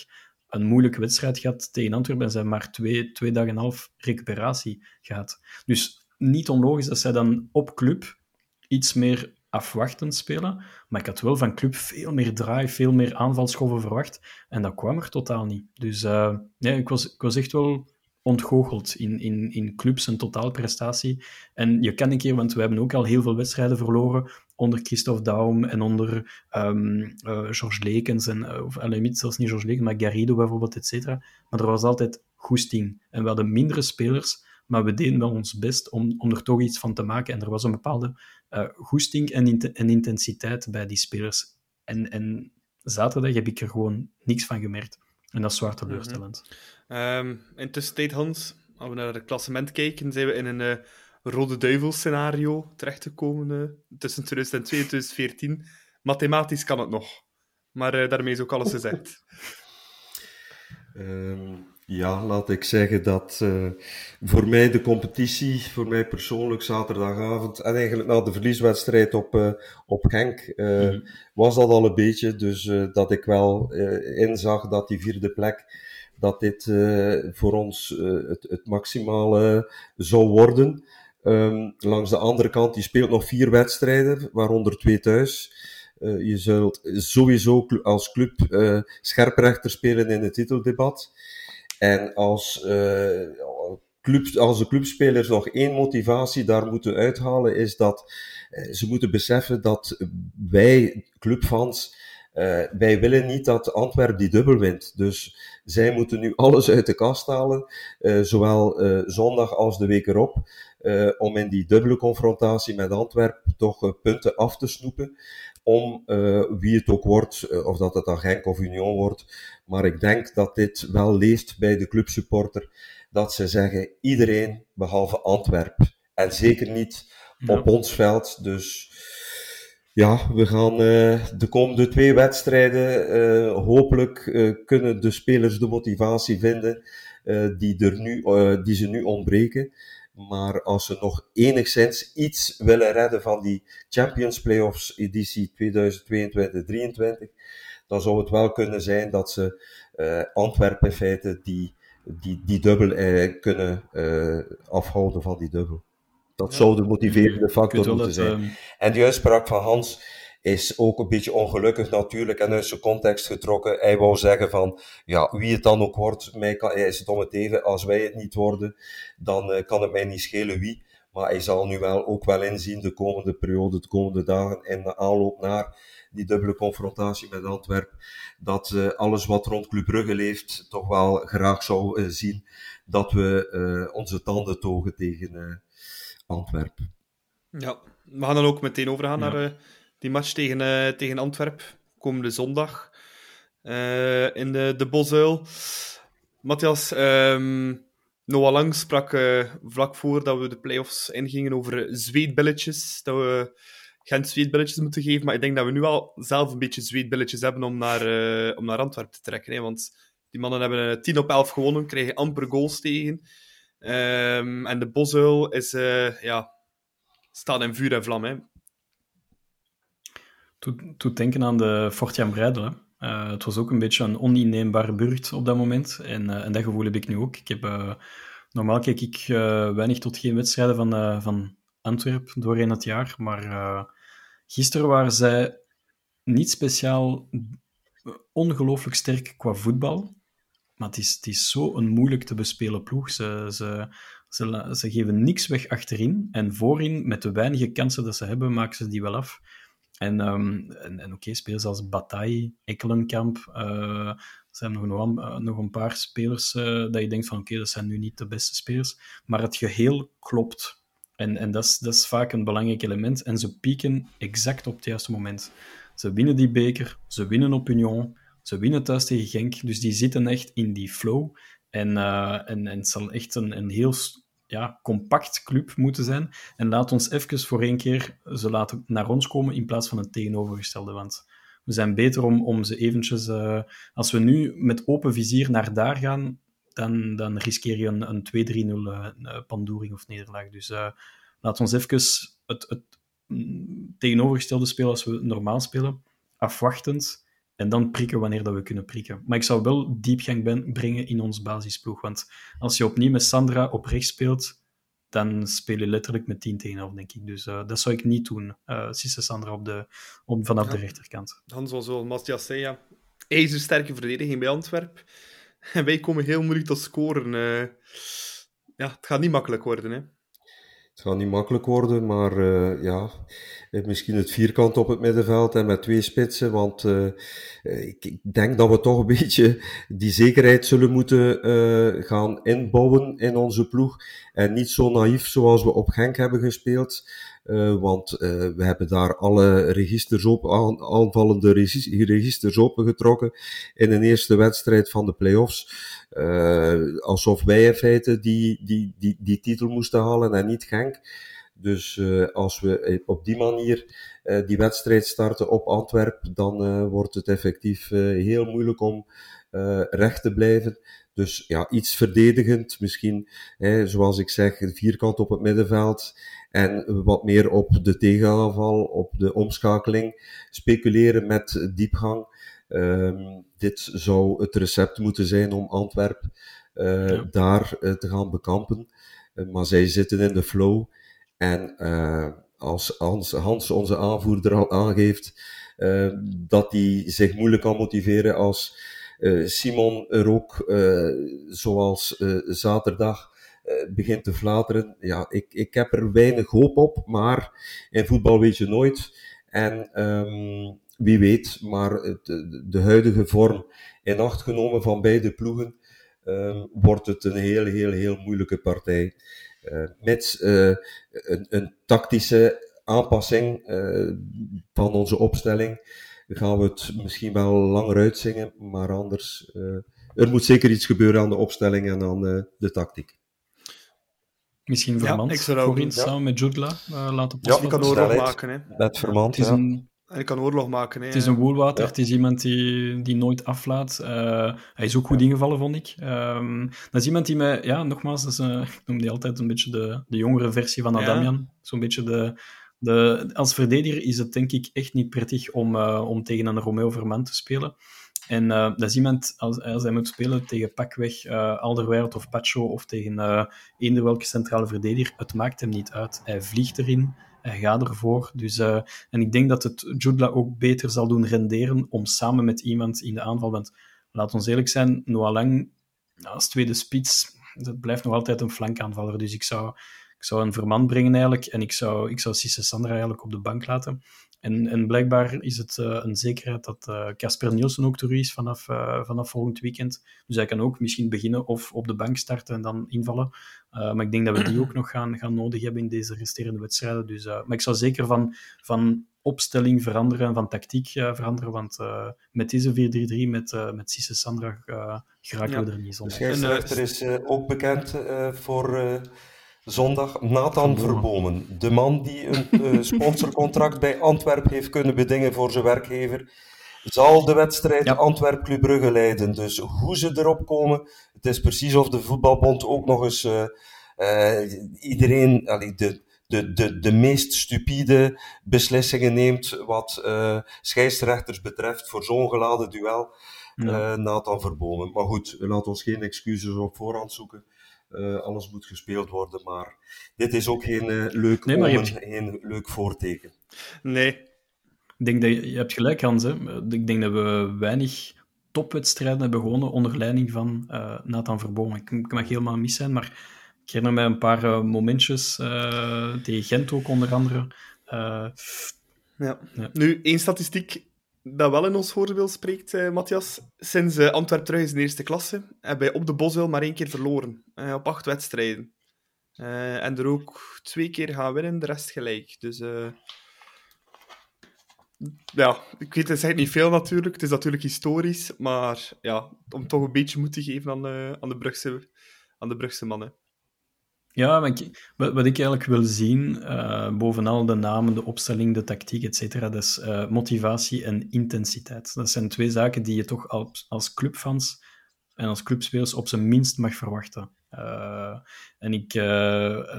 een moeilijke wedstrijd gehad tegen Antwerpen. En ze hebben maar twee, twee dagen en een half recuperatie gehad. Dus niet onlogisch dat zij dan op club iets meer afwachtend spelen. Maar ik had wel van club veel meer drive, veel meer aanvalschoven verwacht. En dat kwam er totaal niet. Dus eh, nee, ik, was, ik was echt wel ontgoocheld in, in, in clubs en totaalprestatie. En je kan een keer, want we hebben ook al heel veel wedstrijden verloren onder Christophe Daum en onder ehm eh, Georges Lekens, en, eh, of zelfs niet Georges Lekens, maar Garrido bijvoorbeeld, et cetera. Maar er was altijd goesting. En we hadden mindere spelers, maar we deden wel ons best om, om er toch iets van te maken. En er was een bepaalde eh, goesting en, int- en intensiteit bij die spelers. En, en zaterdag heb ik er gewoon niks van gemerkt. En dat is zwaar teleurstellend. Ehm in tussentijd, Hans, als we naar het klassement kijken, zijn we in een eh, Rode Duivel-scenario terechtgekomen eh, tussen 2002 en 2014. Mathematisch kan het nog. Maar eh, daarmee is ook alles gezegd. Ehm, ja, laat ik zeggen dat eh, voor mij de competitie, voor mij persoonlijk zaterdagavond en eigenlijk na de verlieswedstrijd op, eh, op Genk, eh, was dat al een beetje. Dus dat ik wel inzag dat die vierde plek, dat dit voor ons het, het maximale zou worden. Ehm, langs de andere kant, die speelt nog vier wedstrijden, waaronder twee thuis. Je zult sowieso als club scherprechter spelen in het titeldebat. En als, eh, club, als de clubspelers nog één motivatie daar moeten uithalen, is dat eh, ze moeten beseffen dat wij, clubfans, eh, wij willen niet dat Antwerp die dubbel wint. Dus zij moeten nu alles uit de kast halen, zowel zondag als de week erop, om in die dubbele confrontatie met Antwerp toch punten af te snoepen om eh, wie het ook wordt, eh, of dat het dan Genk of Union wordt. Maar ik denk dat dit wel leeft bij de clubsupporter, dat ze zeggen iedereen behalve Antwerp. En zeker niet op ons veld. Dus ja, we gaan eh, de komende twee wedstrijden hopelijk kunnen de spelers de motivatie vinden die, er nu, die ze nu ontbreken. Maar als ze nog enigszins iets willen redden van die Champions Playoffs editie 2022-2023, dan zou het wel kunnen zijn dat ze eh Antwerpen in feite die, die, die dubbel eh, kunnen eh, afhouden van die dubbel. Dat zou de motiverende factor moeten zijn. ehm, En die uitspraak van Hans is ook een beetje ongelukkig natuurlijk en uit zijn context getrokken. Hij wou zeggen van, ja, wie het dan ook wordt, mij kan, hij is het om het even, als wij het niet worden, dan eh, kan het mij niet schelen wie. Maar hij zal nu wel ook wel inzien de komende periode, de komende dagen en de aanloop naar die dubbele confrontatie met Antwerpen, dat eh, alles wat rond Club Brugge leeft, toch wel graag zou eh, zien dat we onze tanden togen tegen Antwerpen. Ja, we gaan dan ook meteen overgaan Ja. naar die match tegen, eh, tegen Antwerp, komende zondag eh, in de, de Bosuil. Matthias, ehm Noah Lang sprak eh, vlak voor dat we de play-offs ingingen over zweetbilletjes, dat we geen zweetbilletjes moeten geven, maar ik denk dat we nu al zelf een beetje zweetbilletjes hebben om naar, eh, om naar Antwerpen te trekken. Hè, want die mannen hebben eh, 10 op 11 gewonnen, krijgen amper goals tegen. Ehm, en de Bosuil is, ja, staat in vuur en vlam. Hè. Doet, denken aan de Breidel. hè. Eh, het was ook een beetje een oninneembare buurt op dat moment. En, eh, en dat gevoel heb ik nu ook. Ik heb, eh, normaal kijk ik weinig tot geen wedstrijden van, van Antwerpen doorheen het jaar. Maar gisteren waren zij niet speciaal ongelooflijk sterk qua voetbal. Maar het is, het is zo een moeilijk te bespelen ploeg. Ze, ze, ze, ze geven niks weg achterin. En voorin, met de weinige kansen dat ze hebben, maken ze die wel af. En, um, en, en oké, spelers als Bataille, Ekkelenkamp, uh, er zijn nog, nog, uh, nog een paar spelers uh, dat je denkt van oké, dat zijn nu niet de beste spelers. Maar het geheel klopt. En, en dat, is, dat is vaak een belangrijk element. En ze pieken exact op het juiste moment. Ze winnen die beker, ze winnen op Union, ze winnen thuis tegen Genk. Dus die zitten echt in die flow. En, en, en het zal echt een, een heel ja, compact club moeten zijn. En laat ons even voor één keer ze laten naar ons komen in plaats van het tegenovergestelde. Want we zijn beter om, om ze eventjes... Uh, als we nu met open vizier naar daar gaan, dan, dan riskeer je een, een 2-3-0 uh, pandoering of nederlaag. Dus uh, laat ons even het, het mm, tegenovergestelde spelen als we normaal spelen, afwachtend, en dan prikken wanneer dat we kunnen prikken. Maar ik zou wel diepgang ben, brengen in ons basisploeg, want als je opnieuw met Sandra op rechts speelt, dan speel je letterlijk met 10 tegen 11, denk ik. Dus uh, dat zou ik niet doen, uh, Sisse Sandra op de, op, vanaf ja. de rechterkant. Dan zoals Matthias zei, ja, ijzersterke verdediging bij Antwerpen. En wij komen heel moeilijk tot scoren. Uh, ja, het gaat niet makkelijk worden, hè. Het gaat niet makkelijk worden, maar uh, ja, misschien het vierkant op het middenveld en met twee spitsen, want uh, ik denk dat we toch een beetje die zekerheid zullen moeten gaan inbouwen in onze ploeg en niet zo naïef zoals we op Genk hebben gespeeld. Uh, want uh, we hebben daar alle registers op, aan, aanvallende registers opengetrokken in een eerste wedstrijd van de play-offs. Uh, alsof wij in feite die, die, die, die titel moesten halen en niet Genk. Dus als we op die manier die wedstrijd starten op Antwerpen, dan wordt het effectief heel moeilijk om recht te blijven. Dus ja, iets verdedigend, misschien, hè, zoals ik zeg, vierkant op het middenveld. En wat meer op de tegenaanval, op de omschakeling, speculeren met diepgang. Um, dit zou het recept moeten zijn om Antwerpen uh, ja. daar uh, te gaan bekampen. Uh, maar zij zitten in de flow. En als Hans, Hans, onze aanvoerder, al aangeeft dat hij zich moeilijk kan motiveren als Simon er ook, zoals zaterdag, begint te flateren. Ja, ik, ik heb er weinig hoop op, maar in voetbal weet je nooit. En um, wie weet, maar het, de huidige vorm in acht genomen van beide ploegen, um, wordt het een heel, heel, heel moeilijke partij. Uh, met uh, een, een, tactische aanpassing van onze opstelling gaan we het misschien wel langer uitzingen, maar anders, er moet zeker iets gebeuren aan de opstelling en aan de tactiek. Misschien Vermand ja, ik zou voorin ja. samen met Judla uh, laten Ja, die kan oorlog maken. Hè. Met Vermand, het is een, En ik kan oorlog maken. Hè. Het is een woelwater, ja. het is iemand die, die nooit aflaat. Uh, hij is ook goed ingevallen, vond ik. Um, dat is iemand die mij, ja, nogmaals, dat is, uh, ik noem die altijd een beetje de, de jongere versie van Adamian. Zo'n beetje de, de... Als verdediger is het denk ik echt niet prettig om, om tegen een Romeo Vermand te spelen. En uh, dat is iemand, als, hij moet spelen tegen pakweg uh, of Pacho of tegen uh, eender welke centrale verdediger, het maakt hem niet uit. Hij vliegt erin, hij gaat ervoor. Dus, en ik denk dat het Judla ook beter zal doen renderen om samen met iemand in de aanval, want laat ons eerlijk zijn, Noah Lang als tweede spits, dat blijft nog altijd een flankaanvaller. Dus ik zou, ik zou een Verman brengen eigenlijk en ik zou, ik zou Cisse Sandra eigenlijk op de bank laten. En, en blijkbaar is het uh, een zekerheid dat Casper uh, Nielsen ook terug is vanaf, uh, vanaf volgend weekend. Dus hij kan ook misschien beginnen of op de bank starten en dan invallen. maar ik denk dat we die ook nog gaan, gaan nodig hebben in deze resterende wedstrijden. Dus, maar ik zou zeker van, van opstelling veranderen en van tactiek veranderen. Want met deze 4-3-3, met, met Cisse Sandra, geraken ja. we er niet zonder. De scheidsrechter is ook bekend voor zondag Nathan Verbomen. De man die een uh, sponsorcontract bij Antwerp heeft kunnen bedingen voor zijn werkgever, zal de wedstrijd ja. Antwerp Club Brugge leiden. Dus hoe ze erop komen, het is precies of de voetbalbond ook nog eens uh, uh, iedereen, allee, de, de, de, de meest stupide beslissingen neemt wat scheidsrechters betreft voor zo'n geladen duel. Ja. Nathan Verbomen. Maar goed, laat ons geen excuses op voorhand zoeken. Uh, alles moet gespeeld worden, maar dit is ook geen uh, leuk, nee, omen, hebt... geen leuk voorteken. Nee. Ik denk dat je, je hebt gelijk, Hans. Hè. Ik denk dat we weinig topwedstrijden hebben gewonnen onder leiding van uh, Nathan Verboom. Ik, ik, mag helemaal mis zijn, maar ik herinner mij een paar uh, momentjes uh, tegen Gent ook onder andere. Ja. ja. Nu, één statistiek dat wel in ons voordeel spreekt, uh, Matthias. Sinds uh, Antwerp terug is in de eerste klasse, hebben wij op de Boswil maar één keer verloren. Uh, op acht wedstrijden. en er ook twee keer gaan winnen, de rest gelijk. Dus ja, ik weet, het zegt niet veel natuurlijk. Het is natuurlijk historisch, maar ja, om toch een beetje moed te geven aan, aan, de, Brugse, aan de Brugse mannen. Ja, ik, wat ik eigenlijk wil zien, uh, bovenal de namen, de opstelling, de tactiek, etc., dat is uh, motivatie en intensiteit. Dat zijn twee zaken die je toch als, als clubfans en als clubspelers op zijn minst mag verwachten. Uh, en ik,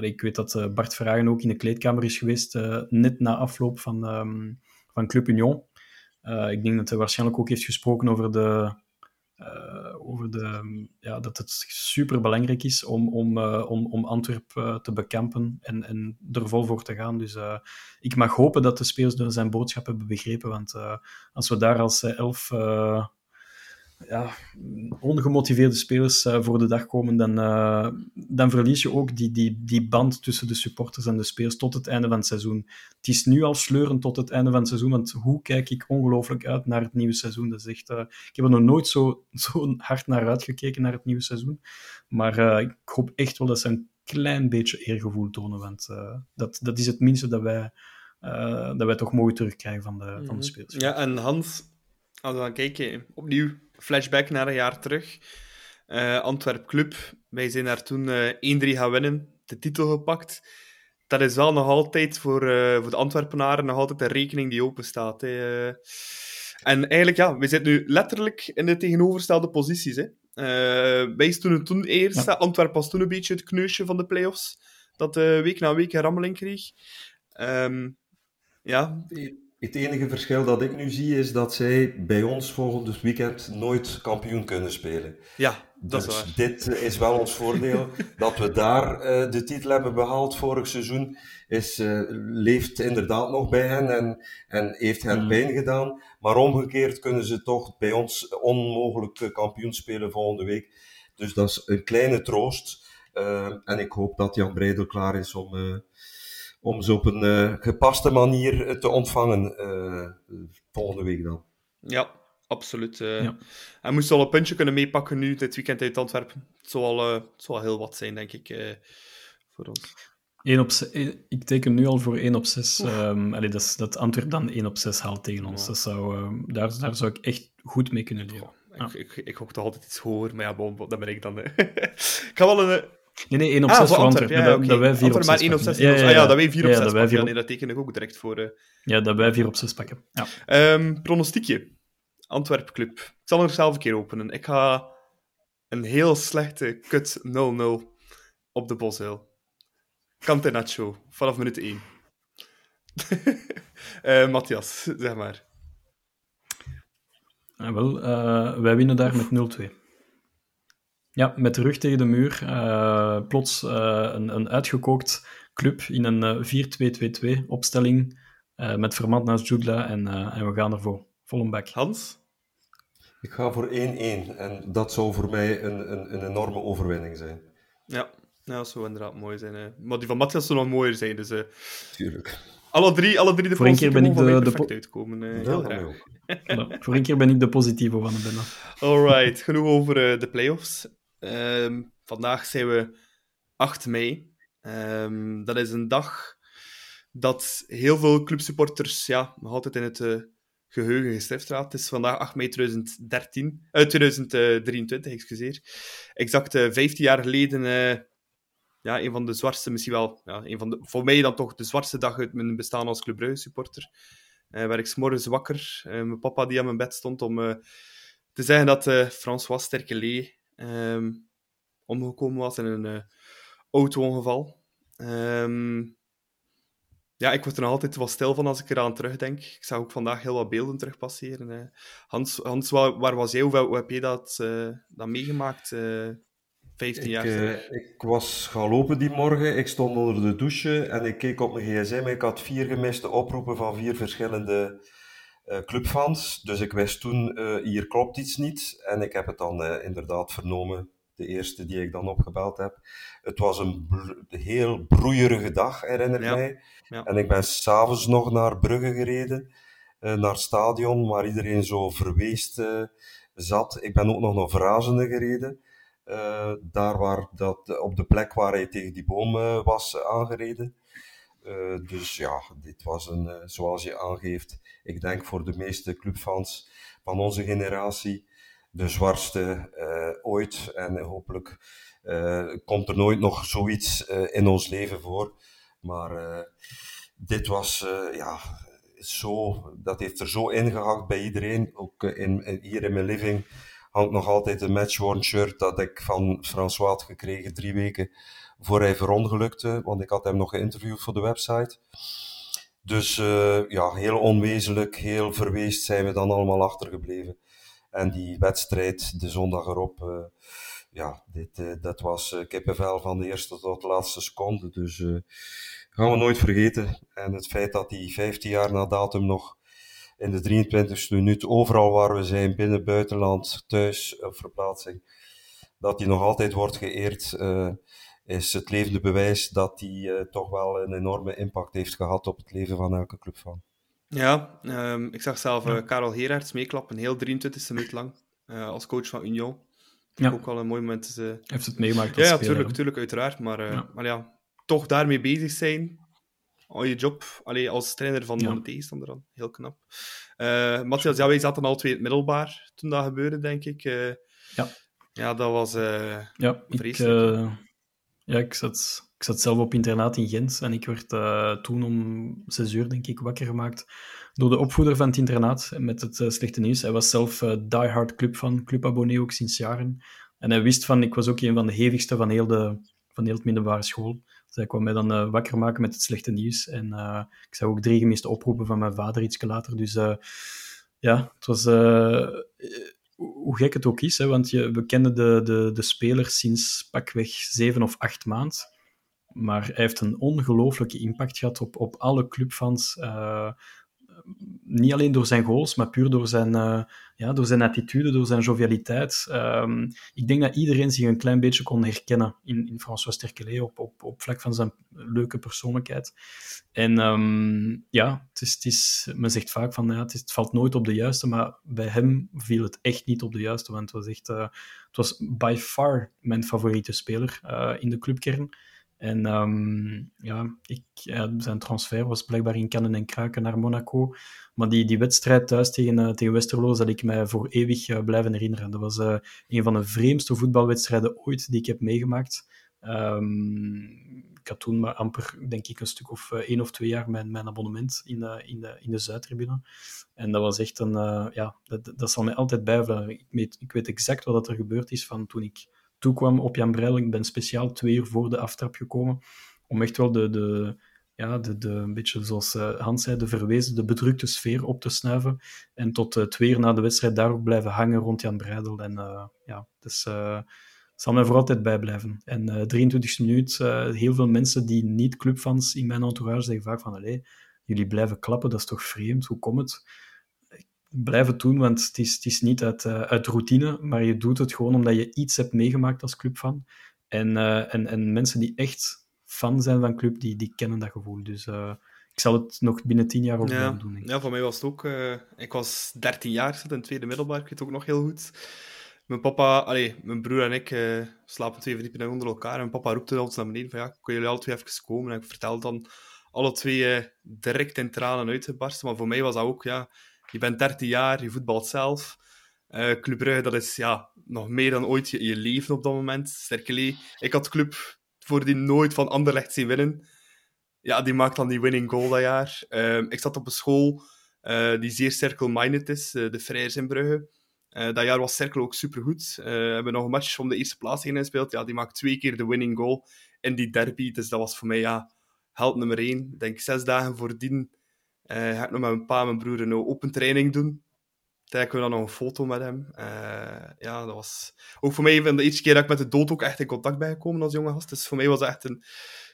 ik weet dat Bart Verhagen ook in de kleedkamer is geweest, net na afloop van, um, van Club Union. ik denk dat hij waarschijnlijk ook heeft gesproken over de, uh, over de, ja, dat het super belangrijk is om, om, uh, om, om Antwerpen uh, te bekampen en, en er vol voor te gaan. Dus ik mag hopen dat de spelers zijn boodschap hebben begrepen, want als we daar als elf ja, ongemotiveerde spelers uh, voor de dag komen, dan, uh, dan verlies je ook die, die, die band tussen de supporters en de spelers tot het einde van het seizoen. Het is nu al sleurend tot het einde van het seizoen, want hoe kijk ik ongelooflijk uit naar het nieuwe seizoen? Dat is echt, uh, ik heb er nog nooit zo, zo hard naar uitgekeken, naar het nieuwe seizoen. Maar ik hoop echt wel dat ze een klein beetje eergevoel tonen, want dat, dat is het minste dat wij, dat wij toch mooi terugkrijgen van de, van de mhm. spelers. Ja, en Hans, als we dan kijken, opnieuw flashback naar een jaar terug. Uh, Antwerp Club, wij zijn daar toen uh, eh, 1-3 gaan winnen, de titel gepakt. Dat is wel nog altijd voor, uh, voor de Antwerpenaren nog altijd een rekening die open staat. Hè. En eigenlijk, ja, we zitten nu letterlijk in de tegenovergestelde posities. Hè. wij stonden toen eerst, ja. Antwerp was toen een beetje het kneusje van de play-offs, dat week na week een rammeling kreeg. Um, ja, het enige verschil dat ik nu zie is dat zij bij ons volgend weekend nooit kampioen kunnen spelen. Ja, dat dus is waar. dit is wel ons voordeel. dat we daar uh, de titel hebben behaald vorig seizoen, is, uh, leeft inderdaad nog bij hen en, en heeft hen mm. pijn gedaan. Maar omgekeerd kunnen ze toch bij ons onmogelijk kampioen spelen volgende week. Dus dat is een kleine troost. Uh, en ik hoop dat Jan Breidel klaar is om om ze op een uh, gepaste manier eh, te ontvangen uh, volgende week dan. Ja, absoluut. Uh, ja. Hij moest al een puntje kunnen meepakken nu, dit weekend uit Antwerpen. Het zal al, het zal heel wat zijn, denk ik, voor ons. 1 op 6, ik teken nu al voor 1 op 6. Um, ehm, allee, dat, dat Antwerp dan 1 op 6 haalt tegen ons. Dat zou, uh, daar, daar zou ik echt goed mee kunnen leven. Ja. Ik, ik, ik toch altijd iets hoger, maar ja, bon, dat ben ik dan. ik ga wel een, Nee, nee, 1 op 6 ah, voor Antwerpen. Ja, okay. dat, wij 4 op 6 maar 1 op 6. Ja, ja, ja. Ah, ja, dat wij 4 op 6 ja, pakken. Nee, dat teken ik ook direct voor. Uh... Ja, dat wij 4 op 6 pakken. Ja. Um, pronostiekje. Antwerp Club. Ik zal nog zelf een keer openen. Ik ga een heel slechte kut 0-0 op de Bosheil. Nacho, vanaf minuut 1. uh, Matthias, zeg maar. Ah, wel, uh, wij winnen daar met 0-2. Ja, met de rug tegen de muur. Uh, plots uh, een, een uitgekookt club in een 4-2-2-2 uh, opstelling. met Vermand naast Jugla en, en we gaan ervoor. Vol een bak. Hans? Ik ga voor 1-1 en dat zou voor mij een, een, een enorme overwinning zijn. Ja, nou, dat zou inderdaad mooi zijn. Hè. Maar die van Matthias zou nog mooier zijn. Dus, Tuurlijk. Alle drie, alle drie de voor een keer ben ik de, uitkomen. Uh, heel graag. Ja, voor een keer ben ik de positieve van de binnen. Alright, genoeg over uh, de playoffs. Um, vandaag zijn we 8 mei. Um, dat is een dag dat heel veel clubsupporters ja, nog altijd in het uh, geheugen gestrift raakt. Het is vandaag 8 mei 2013, uh, 2023, excuseer. Exact uh, 15 jaar geleden, uh, ja, een van de zwartste, misschien wel, ja, een van voor mij dan toch de zwartste dag uit mijn bestaan als Club Brugge supporter. Werd ik s'morgens wakker, mijn papa die aan mijn bed stond om te zeggen dat François Sterkelee um, omgekomen was in een uh, auto-ongeval. Um, ja, ik word er nog altijd wel stil van als ik eraan terugdenk. Ik zag ook vandaag heel wat beelden terugpasseren. Uh. Hans, Hans waar, waar, was jij? Hoe, hoe heb je dat, uh, dat meegemaakt? 15 jaar ik, ik was gaan lopen die morgen. Ik stond onder de douche en ik keek op mijn gsm. Ik had vier gemiste oproepen van vier verschillende uh, clubfans. Dus ik wist toen, uh, hier klopt iets niet. En ik heb het dan uh, inderdaad vernomen, de eerste die ik dan opgebeld heb. Het was een heel broeierige dag, herinner ik ja. mij. Ja. En ik ben s'avonds nog naar Brugge gereden, naar het stadion, waar iedereen zo verweest zat. Ik ben ook nog naar Vrazende gereden. daar waar dat, op de plek waar hij tegen die boom was aangereden. Uh, dus ja, dit was een, uh, zoals je aangeeft, ik denk voor de meeste clubfans van onze generatie, de zwartste uh, ooit. En hopelijk komt er nooit nog zoiets in ons leven voor. Maar dit was, ja, zo, dat heeft er zo ingehakt bij iedereen. Ook in, hier in mijn living hangt nog altijd een matchworn shirt dat ik van François had gekregen drie weken voor hij verongelukte, want ik had hem nog geïnterviewd voor de website. Dus uh, ja, heel onwezenlijk, heel verweest zijn we dan allemaal achtergebleven. En die wedstrijd, de zondag erop, uh, ja, dit, uh, dat was kippenvel van de eerste tot de laatste seconde. Dus gaan we nooit vergeten. En het feit dat hij 15 jaar na datum nog in de 23e minuut overal waar we zijn, binnen, buitenland, thuis, op verplaatsing, dat hij nog altijd wordt geëerd is het levende bewijs dat hij uh, toch wel een enorme impact heeft gehad op het leven van elke clubfan. Ja, um, ik zag zelf uh, Karel Heraerts meeklappen, heel 23e minuut lang, uh, als coach van Union. Ja. Ook wel een mooi moment. Dus, heeft het meegemaakt Ja, ja natuurlijk, natuurlijk, uiteraard. Maar ja. maar ja, toch daarmee bezig zijn, al je job, allee, als trainer van ja. de tegenstander dan, heel knap. Matthias, ja, wij zaten al twee in het middelbaar toen dat gebeurde, denk ik. ja. Ja, dat was ja, vreselijk. Ik, ja, ik zat, ik zat zelf op internaat in Gent en ik werd uh, toen om zes uur, denk ik, wakker gemaakt door de opvoeder van het internaat met het uh, slechte nieuws. Hij was zelf uh, diehard club van, clubabonnee ook sinds jaren. En hij wist van, ik was ook een van de hevigste van heel, de, van heel het middelbare school. Hij kwam mij dan wakker maken met het slechte nieuws. En ik zag ook drie gemiste oproepen van mijn vader iets later. Dus ja, het was hoe gek het ook is, hè, want je, we kennen de, de, de speler sinds pakweg zeven of acht maanden. Maar hij heeft een ongelooflijke impact gehad op, op alle clubfans. Niet alleen door zijn goals, maar puur door zijn, uh, ja, door zijn attitude, door zijn jovialiteit. Um, ik denk dat iedereen zich een klein beetje kon herkennen in, in François Sterkelet op, op, op vlak van zijn leuke persoonlijkheid. En um, ja, het is, het is, men zegt vaak van ja, het, valt nooit op de juiste, maar bij hem viel het echt niet op de juiste, want het was echt, uh, het was by far mijn favoriete speler uh, in de clubkern. En um, ja, ik, zijn transfer was blijkbaar in kannen en kraken naar Monaco. Maar die, die wedstrijd thuis tegen, uh, tegen Westerlo zal ik mij voor eeuwig uh, blijven herinneren. Dat was uh, een van de vreemdste voetbalwedstrijden ooit die ik heb meegemaakt. Um, ik had toen maar amper, denk ik, een stuk of één of twee jaar mijn, mijn abonnement in de, in de, in de Zuidtribune. En dat was echt een... ja, dat, dat zal mij altijd bijblijven. Ik weet, ik weet exact wat er gebeurd is van toen ik toekwam op Jan Breil. Ik ben speciaal twee uur voor de aftrap gekomen om echt wel de, de, ja, de, de, een beetje zoals uh, Hans zei, de verwezen, de bedrukte sfeer op te snuiven. En tot uh, twee uur na de wedstrijd daar ook blijven hangen rond Jan Breidel. En uh, ja, dus zal mij voor altijd bijblijven. En 23 minuut, heel veel mensen die niet clubfans in mijn entourage zeggen vaak van, jullie blijven klappen, dat is toch vreemd, hoe komt het? Blijf het doen, want het is, het is niet uit, uh, uit routine, maar je doet het gewoon omdat je iets hebt meegemaakt als clubfan. En, uh, en, en mensen die echt fan zijn van club, die, die kennen dat gevoel. Dus uh, ik zal het nog binnen tien jaar ook ja. doen. Ja, voor mij was het ook... ik was 13 jaar, zit in tweede middelbaar, ik weet het ook nog heel goed. Mijn papa, allee, mijn broer en ik slapen twee verdiepingen onder elkaar. En mijn papa roept ons naar beneden van ja, kunnen jullie alle twee even komen? En ik vertel dan alle twee direct in tranen uitgebarsten. Maar voor mij was dat ook, ja je bent 13 jaar, je voetbalt zelf. Uh, Club Brugge, dat is ja, nog meer dan ooit je, leven op dat moment. Sterkele, ik had Club voor die nooit van Anderlecht zien winnen. Ja, die maakt dan die winning goal dat jaar. Uh, ik zat op een school uh, die zeer circle-minded is, de Vrijers in Brugge. dat jaar was Cirkel ook supergoed. we hebben nog een match om de eerste plaats in gespeeld. Ja, die maakt twee keer de winning goal in die derby. Dus dat was voor mij ja, held nummer één. Ik denk zes dagen voordien ga ik nog met mijn pa en mijn broer een open training doen. Toen we dan nog een foto met hem. Uh, ja, dat was ook voor mij de eerste keer dat ik met de dood ook echt in contact ben gekomen als jonge gast. Dus voor mij was het echt een,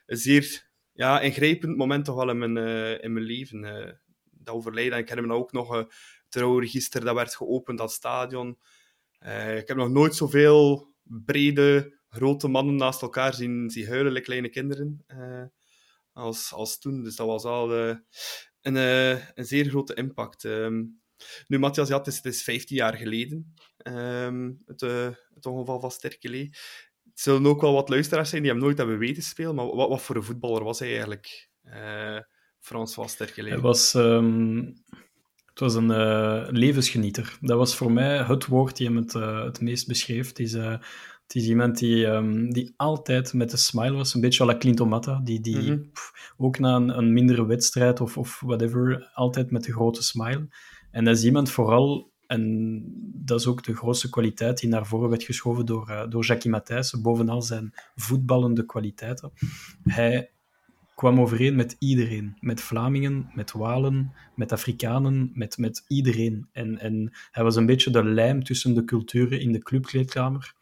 een zeer ja, ingrijpend moment toch wel in mijn, uh, in mijn leven. dat overlijden. En ik herinner me ook nog het trouwregister dat werd geopend, dat stadion. ik heb nog nooit zoveel brede, grote mannen naast elkaar zien, zien huilen, kleine kinderen, als, als toen. Dus dat was al een, een zeer grote impact. Ehm, nu, Matthias, ja, het is, het is 15 jaar geleden, um, het, uh, het, ongeval van Sterkele. Het zullen ook wel wat luisteraars zijn die hem nooit hebben weten spelen, maar wat, wat voor een voetballer was hij eigenlijk, uh, Frans van Sterkele? Hij was... Um, het was een levensgenieter. Dat was voor mij het woord die hem het, het meest beschreef. Het het is iemand die, um, die altijd met een smile was, een beetje à la Clinton Matta, die, die mm -hmm. pff, ook na een, een mindere wedstrijd of, of whatever, altijd met een grote smile. En dat is iemand vooral, en dat is ook de grootste kwaliteit die naar voren werd geschoven door, uh, door Jackie Matthijssen, bovenal zijn voetballende kwaliteiten. Hij kwam overeen met iedereen. Met Vlamingen, met Walen, met Afrikanen, met, met iedereen. En, en hij was een beetje de lijm tussen de culturen in de clubkleedkamer.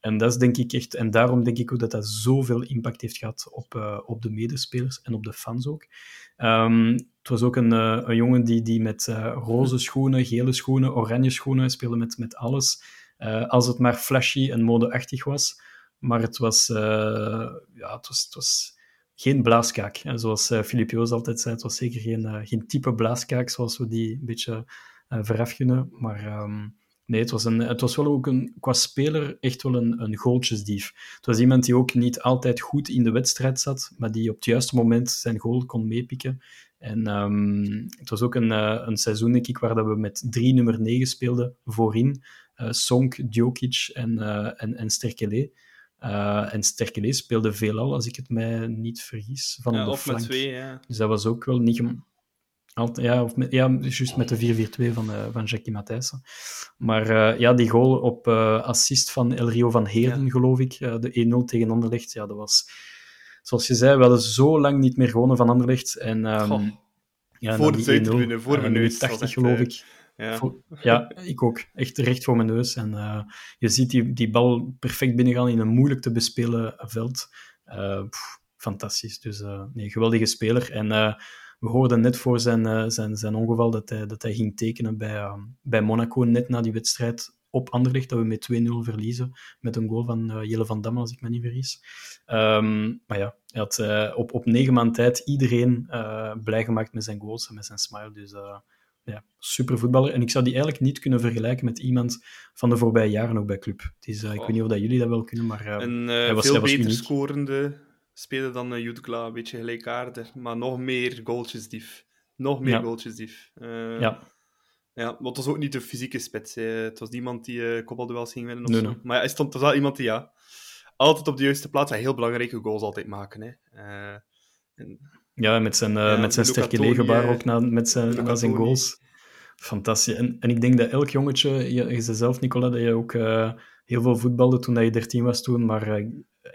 En dat is denk ik echt, en daarom denk ik ook dat dat zoveel impact heeft gehad op, uh, op de medespelers en op de fans ook. Um, het was ook een, uh, een jongen die, die met uh, roze schoenen, gele schoenen, oranje schoenen speelde met, met alles. Als het maar flashy en modeachtig was. Maar het was, ja, het was, het geen blaaskaak. Hè. Zoals Filip Joos altijd zei, het was zeker geen, geen type blaaskaak zoals we die een beetje verafgunnen. Maar um, nee, het was, een, het was wel ook een, qua speler echt wel een, een goaltjesdief. Het was iemand die ook niet altijd goed in de wedstrijd zat, maar die op het juiste moment zijn goal kon meepikken. En um, het was ook een, uh, een seizoen, denk ik, waar dat we met drie nummer 9 speelden voorin. Uh, Sonk, Djokic en, uh, en, en Sterkele. en Sterkele speelde veelal, als ik het mij niet vergis, van ja, de flank. met twee, ja. Dus dat was ook wel niet... Ja, of met, ja, juist met de 4-4-2 van, van Jackie Matthijssen. Maar ja, die goal op assist van El Rio van Heerden, ja. geloof ik, de 1-0 tegen Anderlecht, ja, dat was zoals je zei, we hadden zo lang niet meer gewonnen van Anderlecht. En, um, ja, voor de Zuidtribune, voor mijn neus. 80 geloof ik. Ja. Voor, ja, ik ook. Echt recht voor mijn neus. En uh, je ziet die, die bal perfect binnengaan in een moeilijk te bespelen veld. Uh, pff, fantastisch. Dus uh, nee, geweldige speler. En we hoorden net voor zijn, zijn, zijn ongeval dat hij, dat hij ging tekenen bij, bij Monaco, net na die wedstrijd op Anderlecht, dat we met 2-0 verliezen, met een goal van uh, Jelle van Damme, als ik me niet vergis. Um, maar ja, hij had uh, op, op negen maand tijd iedereen blij gemaakt met zijn goals en met zijn smile. Dus ja, super voetballer. En ik zou die eigenlijk niet kunnen vergelijken met iemand van de voorbije jaren ook bij club. Het is, ik oh. weet niet of dat jullie dat wel kunnen, maar een hij was, veel hij was beter uniek. scorende speler dan uh, Jutkla, een beetje gelijkaardig, maar nog meer goaltjes dief. Nog meer Ja. goaltjes dief. Uh, Ja, Ja, maar het was ook niet de fysieke spits. hè. Het was niemand die uh, kopbalduels ging winnen of Nee, zo. nee. Maar ja, hij stond, was wel iemand die ja, altijd op de juiste plaats en heel belangrijke goals altijd maken. Hè. Eh, en, ja met zijn, Ja, met zijn sterke legerbaar eh, ook na, met zijn, Luca na zijn goals. Fantastisch. En, en ik denk dat elk jongetje, je, je zei zelf, Nicola, dat je ook eh, heel veel voetbalde toen dat je 13 was toen, maar eh,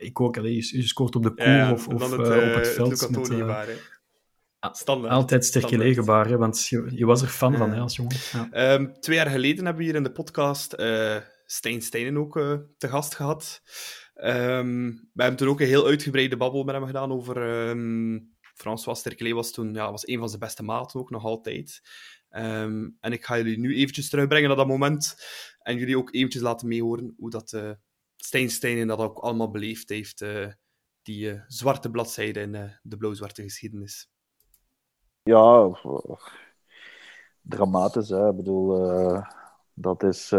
ik ook. Allee, je, je scoort op de ja, of, of dan eh, het, op het eh, veld. Met, eh, Standaard. altijd legerbaar, hè, want je, je was er fan van hè, als jongen. Ja. Ehm, twee jaar geleden hebben we hier in de podcast Stijn Steinen ook te gast gehad. Ehm, we hebben toen ook een heel uitgebreide babbel met hem gedaan over... ehm François Sterkelee was toen ja, was een van zijn beste maten ook, nog altijd. En ik ga jullie nu eventjes terugbrengen naar dat moment. En jullie ook eventjes laten meehoren hoe dat Stijn Steinen dat ook allemaal beleefd heeft. eh, die eh, zwarte bladzijde in eh, de blauw-zwarte geschiedenis. Ja, dramatisch. Hè. Ik bedoel, dat is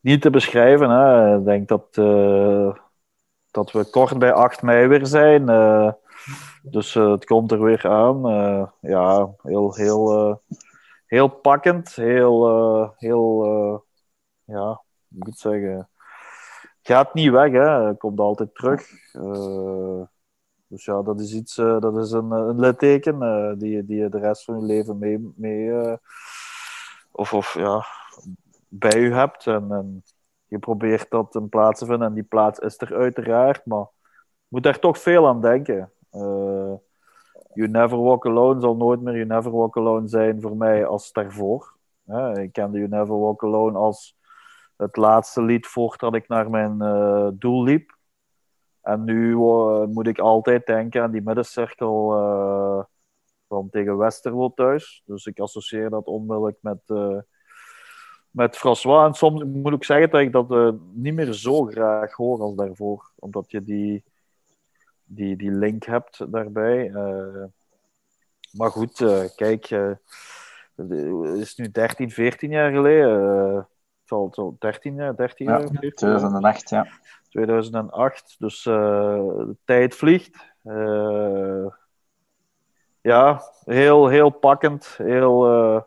niet te beschrijven. Hè. Ik denk dat, dat we kort bij 8 mei weer zijn. dus het komt er weer aan. Ja, heel, heel, heel pakkend. Heel, heel ja, moet ik het zeggen? Gaat niet weg, hè. Komt altijd terug. Eh, dus ja, dat is iets, eh, dat is een, een litteken eh, die, die je de rest van je leven mee, mee of, of ja, bij je hebt. En, en je probeert dat een plaats te vinden. En die plaats is er uiteraard, maar je moet daar toch veel aan denken. You Never Walk Alone zal nooit meer You Never Walk Alone zijn voor mij als daarvoor. Ik kende You Never Walk Alone als het laatste lied voordat ik naar mijn eh, doel liep. En nu eh, moet ik altijd denken aan die middencirkel eh, van tegen Westerlo thuis. Dus ik associeer dat onmiddellijk met, met François. En soms moet ik zeggen dat ik dat niet meer zo graag hoor als daarvoor. Omdat je die, die, die link hebt daarbij. Maar goed, kijk, het is nu 13, 14 jaar geleden. Zal 13, 13 ja, jaar 2008, ja. 2008, dus de tijd vliegt. Uh, ja, heel, heel pakkend. Heel, uh,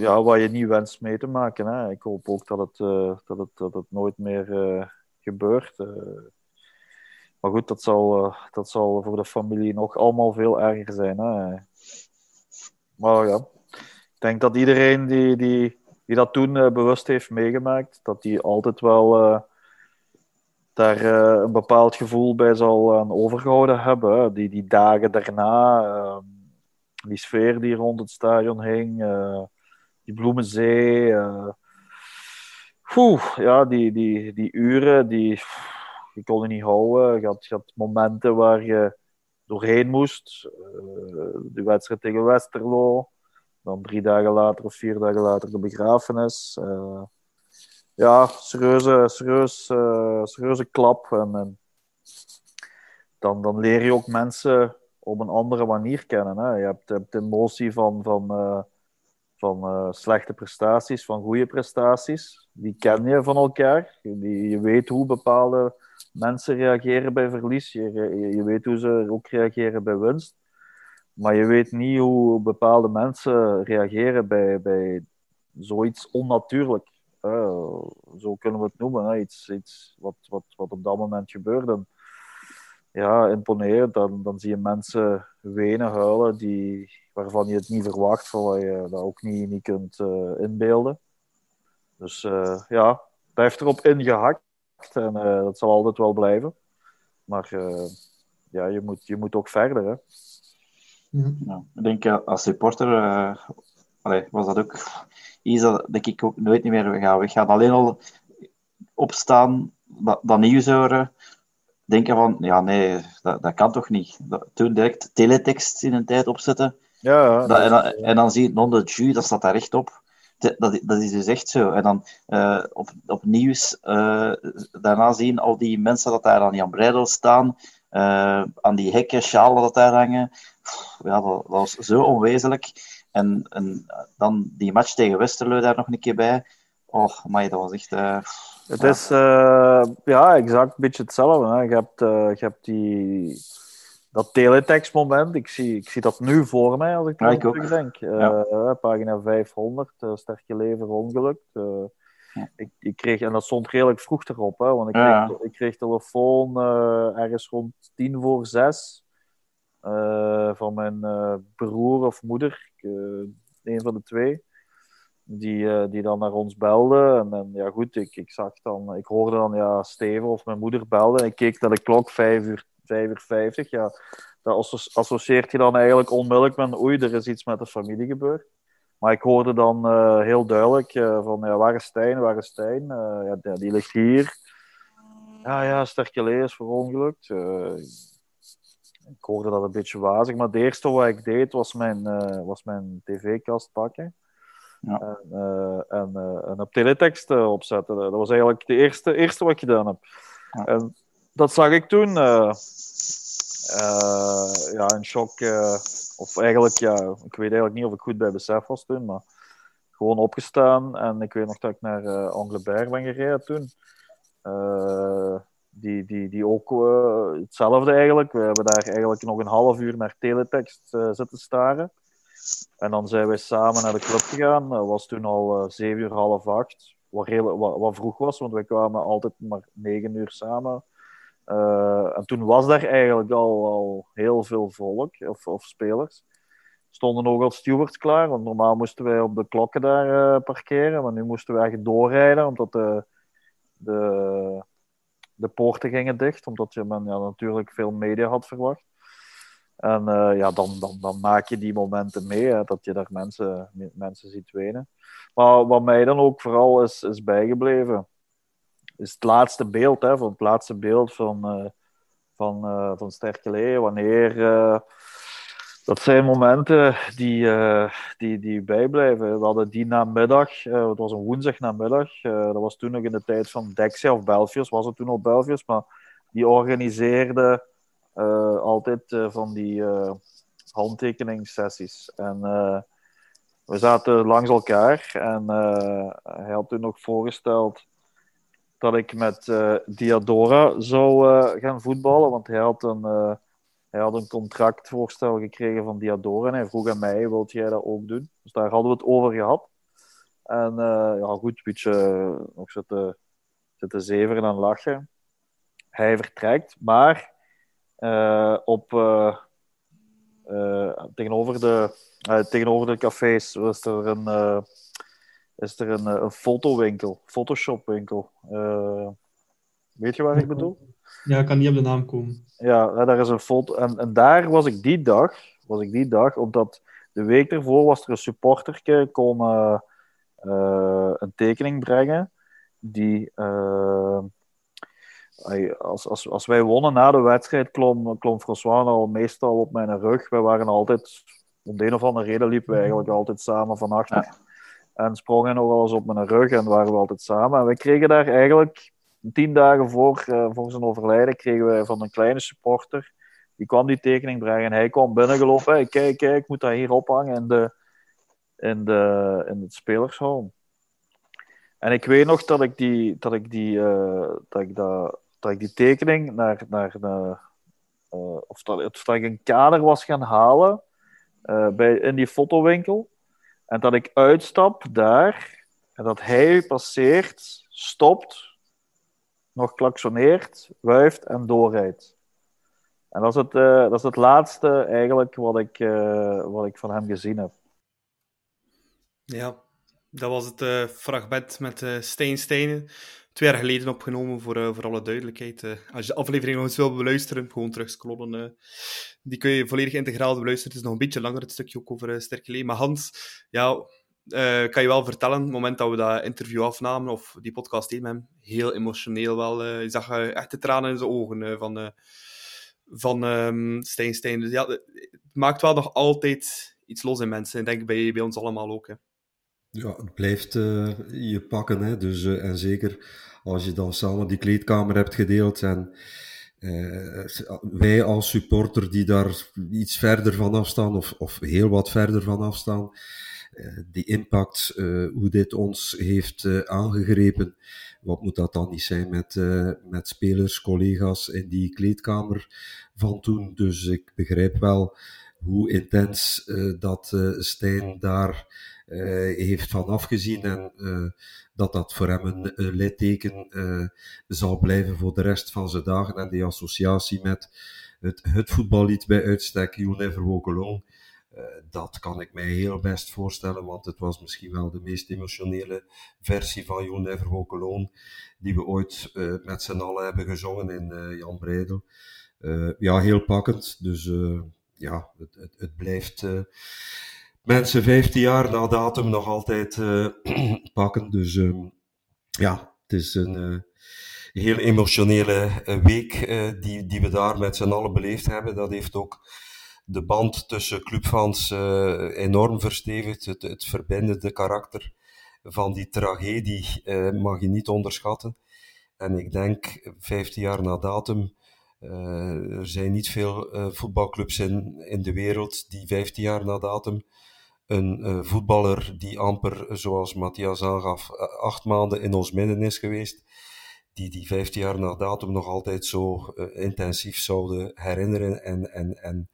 ja, waar je niet wenst mee te maken. Hè. Ik hoop ook dat het, dat het, dat het nooit meer gebeurt. maar goed, dat zal, dat zal voor de familie nog allemaal veel erger zijn. Hè. Maar ja, ik denk dat iedereen die, die, die dat toen bewust heeft meegemaakt, dat die altijd wel daar uh, een bepaald gevoel bij zal overgehouden hebben. Die, die dagen daarna, uh, die sfeer die rond het stadion hing, die bloemenzee. Oeh, ja, die, die, die uren, die, je kon je niet houden. Je had, je had momenten waar je doorheen moest. de wedstrijd tegen Westerlo. Dan drie dagen later of vier dagen later de begrafenis ja, serieuze, serieus, uh, serieuze klap. En, dan, dan leer je ook mensen op een andere manier kennen. Hè. Je hebt, hebt de emotie van, van, uh, van slechte prestaties, van goede prestaties. Die ken je van elkaar. Je weet hoe bepaalde mensen reageren bij verlies. Je, je weet hoe ze ook reageren bij winst. Maar je weet niet hoe bepaalde mensen reageren bij, bij zoiets onnatuurlijk. Zo kunnen we het noemen. Hè. Iets, iets wat, wat, wat op dat moment gebeurde. Ja, imponerend. Dan, dan zie je mensen wenen, huilen, die, waarvan je het niet verwacht, waar je dat ook niet, niet kunt uh, inbeelden. Dus uh, ja, blijft erop ingehakt. En dat zal altijd wel blijven. Maar ja, je moet, je moet ook verder. Hè. Ja, ik denk als supporter allee, was dat ook iets dat, dat ik ook nooit meer ga weggaan. Alleen al opstaan, dat, dat nieuws horen, denken van, ja nee, dat, dat kan toch niet. Dat, toen direct teletext in een tijd opzetten. Ja, dat, en, dan, en dan zie je non de jus, dat staat daar recht op. Dat, dat is dus echt zo. En dan uh, op, op nieuws, uh, daarna zien al die mensen dat daar aan Jan Breidel staan, uh, aan die hekken, sjalen dat daar hangen. Ja, dat, dat was zo onwezenlijk. En, en dan die match tegen Westerlo daar nog een keer bij. Oh, maar dat was echt... Uh, het ja. is uh, ja, exact een beetje hetzelfde. Hè. Je, hebt, je hebt die, dat teletext-moment. Ik zie, ik zie dat nu voor mij als ik ja, terugdenk. Ja. pagina 500, sterke lever ongeluk. Ja. Ik, ik, kreeg, en dat stond redelijk vroeg erop, hè, want ik kreeg, ik kreeg telefoon ergens rond tien voor zes. Uh, van mijn uh, broer of moeder, uh, een van de twee, die, die dan naar ons belde. En, en ja, goed, ik, ik zag dan, ik hoorde dan ja, Steven of mijn moeder belde. En ik keek naar de klok, 5 uur, 5 uur 50. Ja, dat associeert je dan eigenlijk onmiddellijk met, oei, er is iets met de familie gebeurd. Maar ik hoorde dan heel duidelijk van, ja, waar is Stijn, waar is Stijn? ja, die ligt hier. Ja, ja, sterke is verongelukt ik hoorde dat een beetje wazig, maar het eerste wat ik deed was mijn, was mijn tv-kast pakken. Ja. En, uh, en, uh, en op teletext opzetten. Dat was eigenlijk het eerste, eerste wat ik gedaan heb. Ja. En dat zag ik toen. Ja, een shock. of eigenlijk, ja, ik weet eigenlijk niet of ik goed bij besef was toen, maar gewoon opgestaan. En ik weet nog dat ik naar uh, Angleberg ben gereden toen die, die, die ook uh, hetzelfde eigenlijk. We hebben daar eigenlijk nog een half uur naar teletext uh, zitten staren. En dan zijn wij samen naar de club gegaan. Dat was toen al uh, zeven uur, half acht. Wat, heel, wat, wat, vroeg was, want wij kwamen altijd maar negen uur samen. En toen was daar eigenlijk al, al heel veel volk, of, of spelers. Stonden ook al stewards klaar, want normaal moesten wij op de klokken daar parkeren. Maar nu moesten we eigenlijk doorrijden, omdat de, de, de poorten gingen dicht, omdat je men ja, natuurlijk veel media had verwacht. En uh, ja, dan, dan, dan maak je die momenten mee, dat je daar mensen, mensen ziet wenen. Maar wat mij dan ook vooral is, is bijgebleven, is het laatste beeld, hè, van het laatste beeld van, uh, van, uh, van Sterke Lee, wanneer dat zijn momenten die, eh, die, die bijblijven. We hadden die namiddag, het was een woensdag namiddag, dat was toen nog in de tijd van Dexia of Belfius, was het toen al Belfius, maar die organiseerde altijd van die handtekeningssessies. En we zaten langs elkaar en hij had toen nog voorgesteld dat ik met Diadora zou gaan voetballen, want hij had een hij had een contractvoorstel gekregen van Diadora en hij vroeg aan mij, wilt jij dat ook doen? Dus daar hadden we het over gehad. En ja, goed, een beetje nog zitten, zitten zeveren en lachen. Hij vertrekt, maar op, tegenover, de, tegenover de cafés is er een, is er een, een fotowinkel, photoshopwinkel. weet je waar ik bedoel? Ja, ik kan niet op de naam komen. Ja, daar is een foto. En, en daar was ik die dag, was ik die dag, omdat de week ervoor was er een supporter komen uh, een tekening brengen. Die, uh, als, als, als wij wonnen na de wedstrijd, klom, klom François al meestal op mijn rug. Wij waren altijd, om de een of andere reden liepen we eigenlijk altijd samen van achter. Ja. En sprongen nog wel eens op mijn rug en waren we altijd samen. En we kregen daar eigenlijk tien dagen voor, uh, voor zijn overlijden kregen we van een kleine supporter. Die kwam die tekening brengen en hij kwam binnengelopen. Hey, kijk, kijk, ik moet dat hier ophangen in, de, in, de, in het spelershal. En ik weet nog dat ik die, dat ik die, uh, dat ik dat, dat ik die tekening naar, naar de, uh, of, dat, of dat ik een kader was gaan halen bij, in die fotowinkel. En dat ik uitstap daar en dat hij passeert, stopt, nog klaksoneert, wuift en doorrijdt. En dat is het, uh, dat is het laatste eigenlijk wat ik, uh, wat ik van hem gezien heb. Ja, dat was het uh, fragment met uh, Steen Stenen. Twee jaar geleden opgenomen, voor, voor alle duidelijkheid. als je de aflevering nog eens wil beluisteren, gewoon terugscrollen. die kun je volledig integraal beluisteren. Het is nog een beetje langer, het stukje ook over Sterke Maar Hans, ja, kan je wel vertellen, het moment dat we dat interview afnamen, of die podcast deed met hem, heel emotioneel wel. Je zag echt de tranen in zijn ogen van, van um, Stijn Stijn. Dus ja, het maakt wel nog altijd iets los in mensen. Ik denk bij, bij ons allemaal ook. Ja, het blijft je pakken. Hè? Dus, en zeker als je dan samen die kleedkamer hebt gedeeld en wij als supporter die daar iets verder van afstaan, of, of heel wat verder van afstaan, eh, die impact, eh, hoe dit ons heeft eh, aangegrepen, wat moet dat dan niet zijn met, met spelers, collega's in die kleedkamer van toen. Dus ik begrijp wel hoe intens dat Stijn daar heeft van afgezien en dat dat voor hem een uh, litteken zal blijven voor de rest van zijn dagen. En die associatie met het, het bij uitstek, You Never Walk Alone, dat kan ik mij heel best voorstellen, want het was misschien wel de meest emotionele versie van You Never Walk Alone die we ooit met z'n allen hebben gezongen in Jan Breidel. ja, heel pakkend. Dus ja, het, het, het blijft mensen 15 jaar na datum nog altijd pakken. Dus ehm, ja, het is een heel emotionele week die, die we daar met z'n allen beleefd hebben. Dat heeft ook de band tussen clubfans enorm verstevigd. Het, het verbindende karakter van die tragedie mag je niet onderschatten. En ik denk, 15 jaar na datum, er zijn niet veel voetbalclubs in, in de wereld die 15 jaar na datum een voetballer die amper, zoals Matthias aangaf, acht maanden in ons midden is geweest, die die 15 jaar na datum nog altijd zo intensief zouden herinneren en, en, en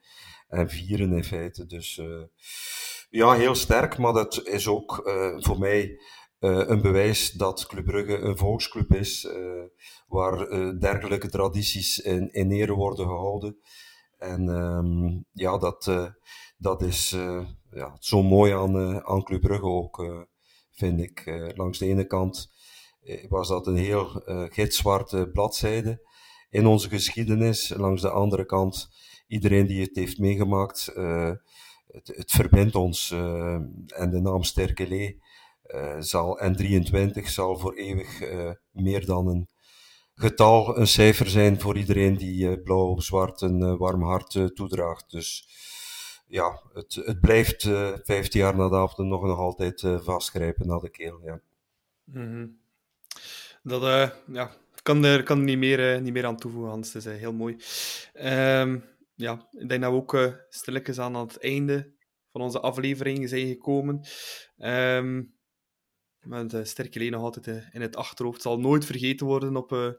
en vieren in feite. Dus ja, heel sterk, maar dat is ook voor mij een bewijs dat Club Brugge een volksclub is, waar dergelijke tradities in, in ere worden gehouden. En um, ja, dat, dat is ja, zo mooi aan, aan Club Brugge ook, vind ik. langs de ene kant was dat een heel gitzwarte bladzijde in onze geschiedenis. Langs de andere kant iedereen die het heeft meegemaakt, het, het, verbindt ons. En de naam Sterkele uh, zal, en 23 zal voor eeuwig meer dan een getal, een cijfer zijn voor iedereen die blauw-zwart een warm hart toedraagt. Dus ja, het, het blijft uh, 15 jaar na de avond nog, nog altijd uh, vastgrijpen naar de keel. Ja. Mm -hmm. Dat ja, kan er kan niet, meer, niet meer aan toevoegen, Hans. Het is heel mooi. Um, ja, ik denk dat we ook stilletjes aan, aan het einde van onze aflevering zijn gekomen. Um, met Sterke nog altijd in het achterhoofd. Het zal nooit vergeten worden op,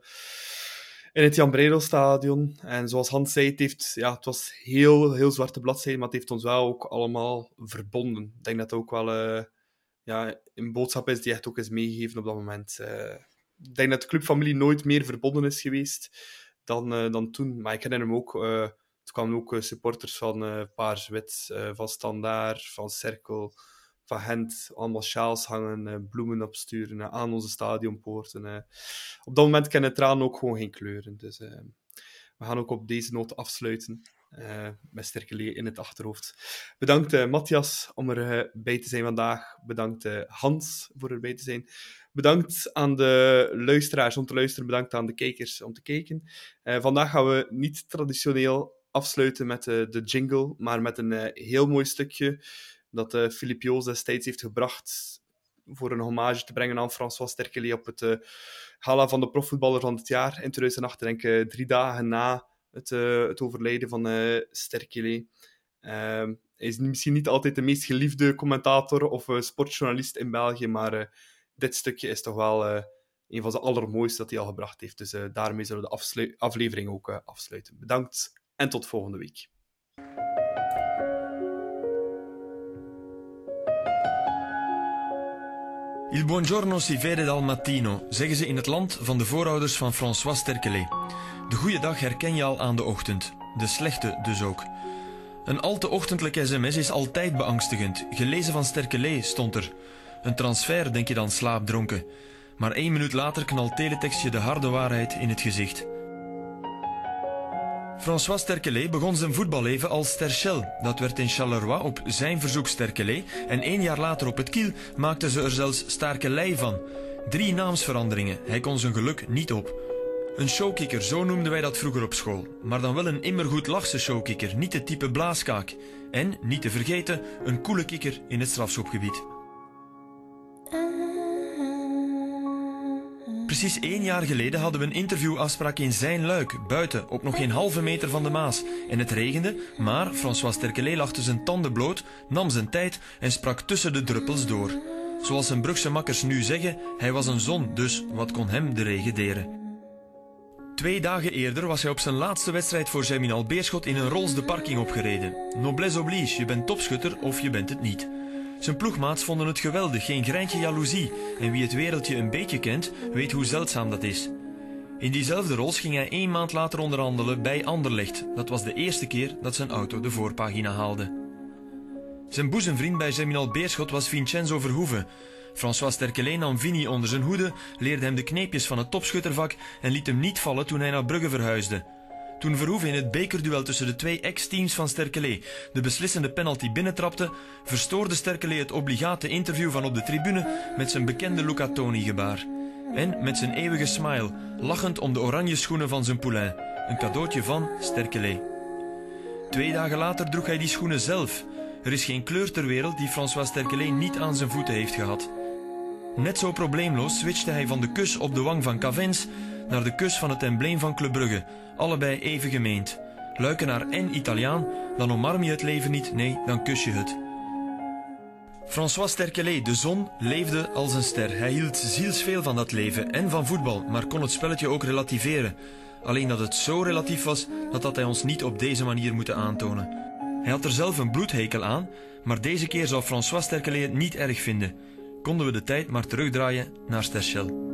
in het Jan Breidel stadion. En zoals Hans zei, het, heeft, ja, het was heel, heel zwarte bladzijde, maar het heeft ons wel ook allemaal verbonden. Ik denk dat het ook wel ja, een boodschap is die echt ook is meegegeven op dat moment. ik denk dat de clubfamilie nooit meer verbonden is geweest dan, dan toen. Maar ik herinner me ook er kwamen ook supporters van Paars Wit, uh, van Standaard, van Cirkel, van Gent. Allemaal sjaals hangen, uh, bloemen opsturen aan onze stadionpoorten. op dat moment kennen tranen ook gewoon geen kleuren. Dus we gaan ook op deze noot afsluiten. met Sterke in het achterhoofd. Bedankt Matthias om erbij bij te zijn vandaag. Bedankt Hans voor erbij te zijn. Bedankt aan de luisteraars om te luisteren. Bedankt aan de kijkers om te kijken. vandaag gaan we niet traditioneel afsluiten met uh, de jingle, maar met een uh, heel mooi stukje dat uh, Philippe Joos destijds heeft gebracht voor een hommage te brengen aan François Sterkele op het gala van de profvoetballer van het jaar in 2008, denk ik drie dagen na het, het overlijden van Sterkele. Ehm, hij is misschien niet altijd de meest geliefde commentator of sportjournalist in België, maar dit stukje is toch wel een van de allermooiste dat hij al gebracht heeft. Dus daarmee zullen we de aflevering ook afsluiten. Bedankt en tot volgende week. Il buongiorno si vede dal mattino, zeggen ze in het land van de voorouders van François Sterkelet. De goede dag herken je al aan de ochtend, de slechte dus ook. Een al te ochtendelijk sms is altijd beangstigend. Gelezen van Sterkelet stond er. Een transfer, denk je dan slaapdronken. Maar één minuut later knalt teletext je de harde waarheid in het gezicht. François Sterkelet begon zijn voetballeven als Sterchel. Dat werd in Charleroi op zijn verzoek Sterkelet. En één jaar later op het Kiel maakten ze er zelfs Starkelei van. Drie naamsveranderingen. Hij kon zijn geluk niet op. Een showkicker, zo noemden wij dat vroeger op school. Maar dan wel een immergoed lachse showkicker, niet de type blaaskaak. En, niet te vergeten, een coole kikker in het strafschopgebied. Precies één jaar geleden hadden we een interviewafspraak in zijn luik, buiten, op nog geen halve meter van de Maas. En het regende, maar François Sterkelet lachte zijn tanden bloot, nam zijn tijd en sprak tussen de druppels door. Zoals zijn Brugse makkers nu zeggen, hij was een zon, dus wat kon hem de regen deren? Twee dagen eerder was hij op zijn laatste wedstrijd voor Germinal Beerschot in een Rolls de parking opgereden. Noblesse oblige, je bent topschutter of je bent het niet. Zijn ploegmaats vonden het geweldig, geen greintje jaloezie. En wie het wereldje een beetje kent, weet hoe zeldzaam dat is. In diezelfde rols ging hij één maand later onderhandelen bij Anderlecht. Dat was de eerste keer dat zijn auto de voorpagina haalde. Zijn boezemvriend bij Germinal Beerschot was Vincenzo Verhoeven. François Sterkeleen nam Vini onder zijn hoede, leerde hem de kneepjes van het topschuttervak en liet hem niet vallen toen hij naar Brugge verhuisde. Toen Verhoeven in het bekerduel tussen de twee ex-teams van Sterkelee de beslissende penalty binnentrapte, verstoorde Sterkelee het obligate interview van op de tribune met zijn bekende Luca Toni-gebaar. En met zijn eeuwige smile, lachend om de oranje schoenen van zijn poulain. Een cadeautje van Sterkelee. Twee dagen later droeg hij die schoenen zelf. Er is geen kleur ter wereld die François Sterkelee niet aan zijn voeten heeft gehad. Net zo probleemloos switchte hij van de kus op de wang van Cavens naar de kus van het embleem van Club Brugge, allebei even gemeend. Luikenaar en Italiaan, dan omarm je het leven niet, nee, dan kus je het. François Sterkelet, de zon, leefde als een ster. Hij hield zielsveel van dat leven en van voetbal, maar kon het spelletje ook relativeren. Alleen dat het zo relatief was, dat had hij ons niet op deze manier moeten aantonen. Hij had er zelf een bloedhekel aan, maar deze keer zou François Sterkelet het niet erg vinden. Konden we de tijd maar terugdraaien naar Sterschel.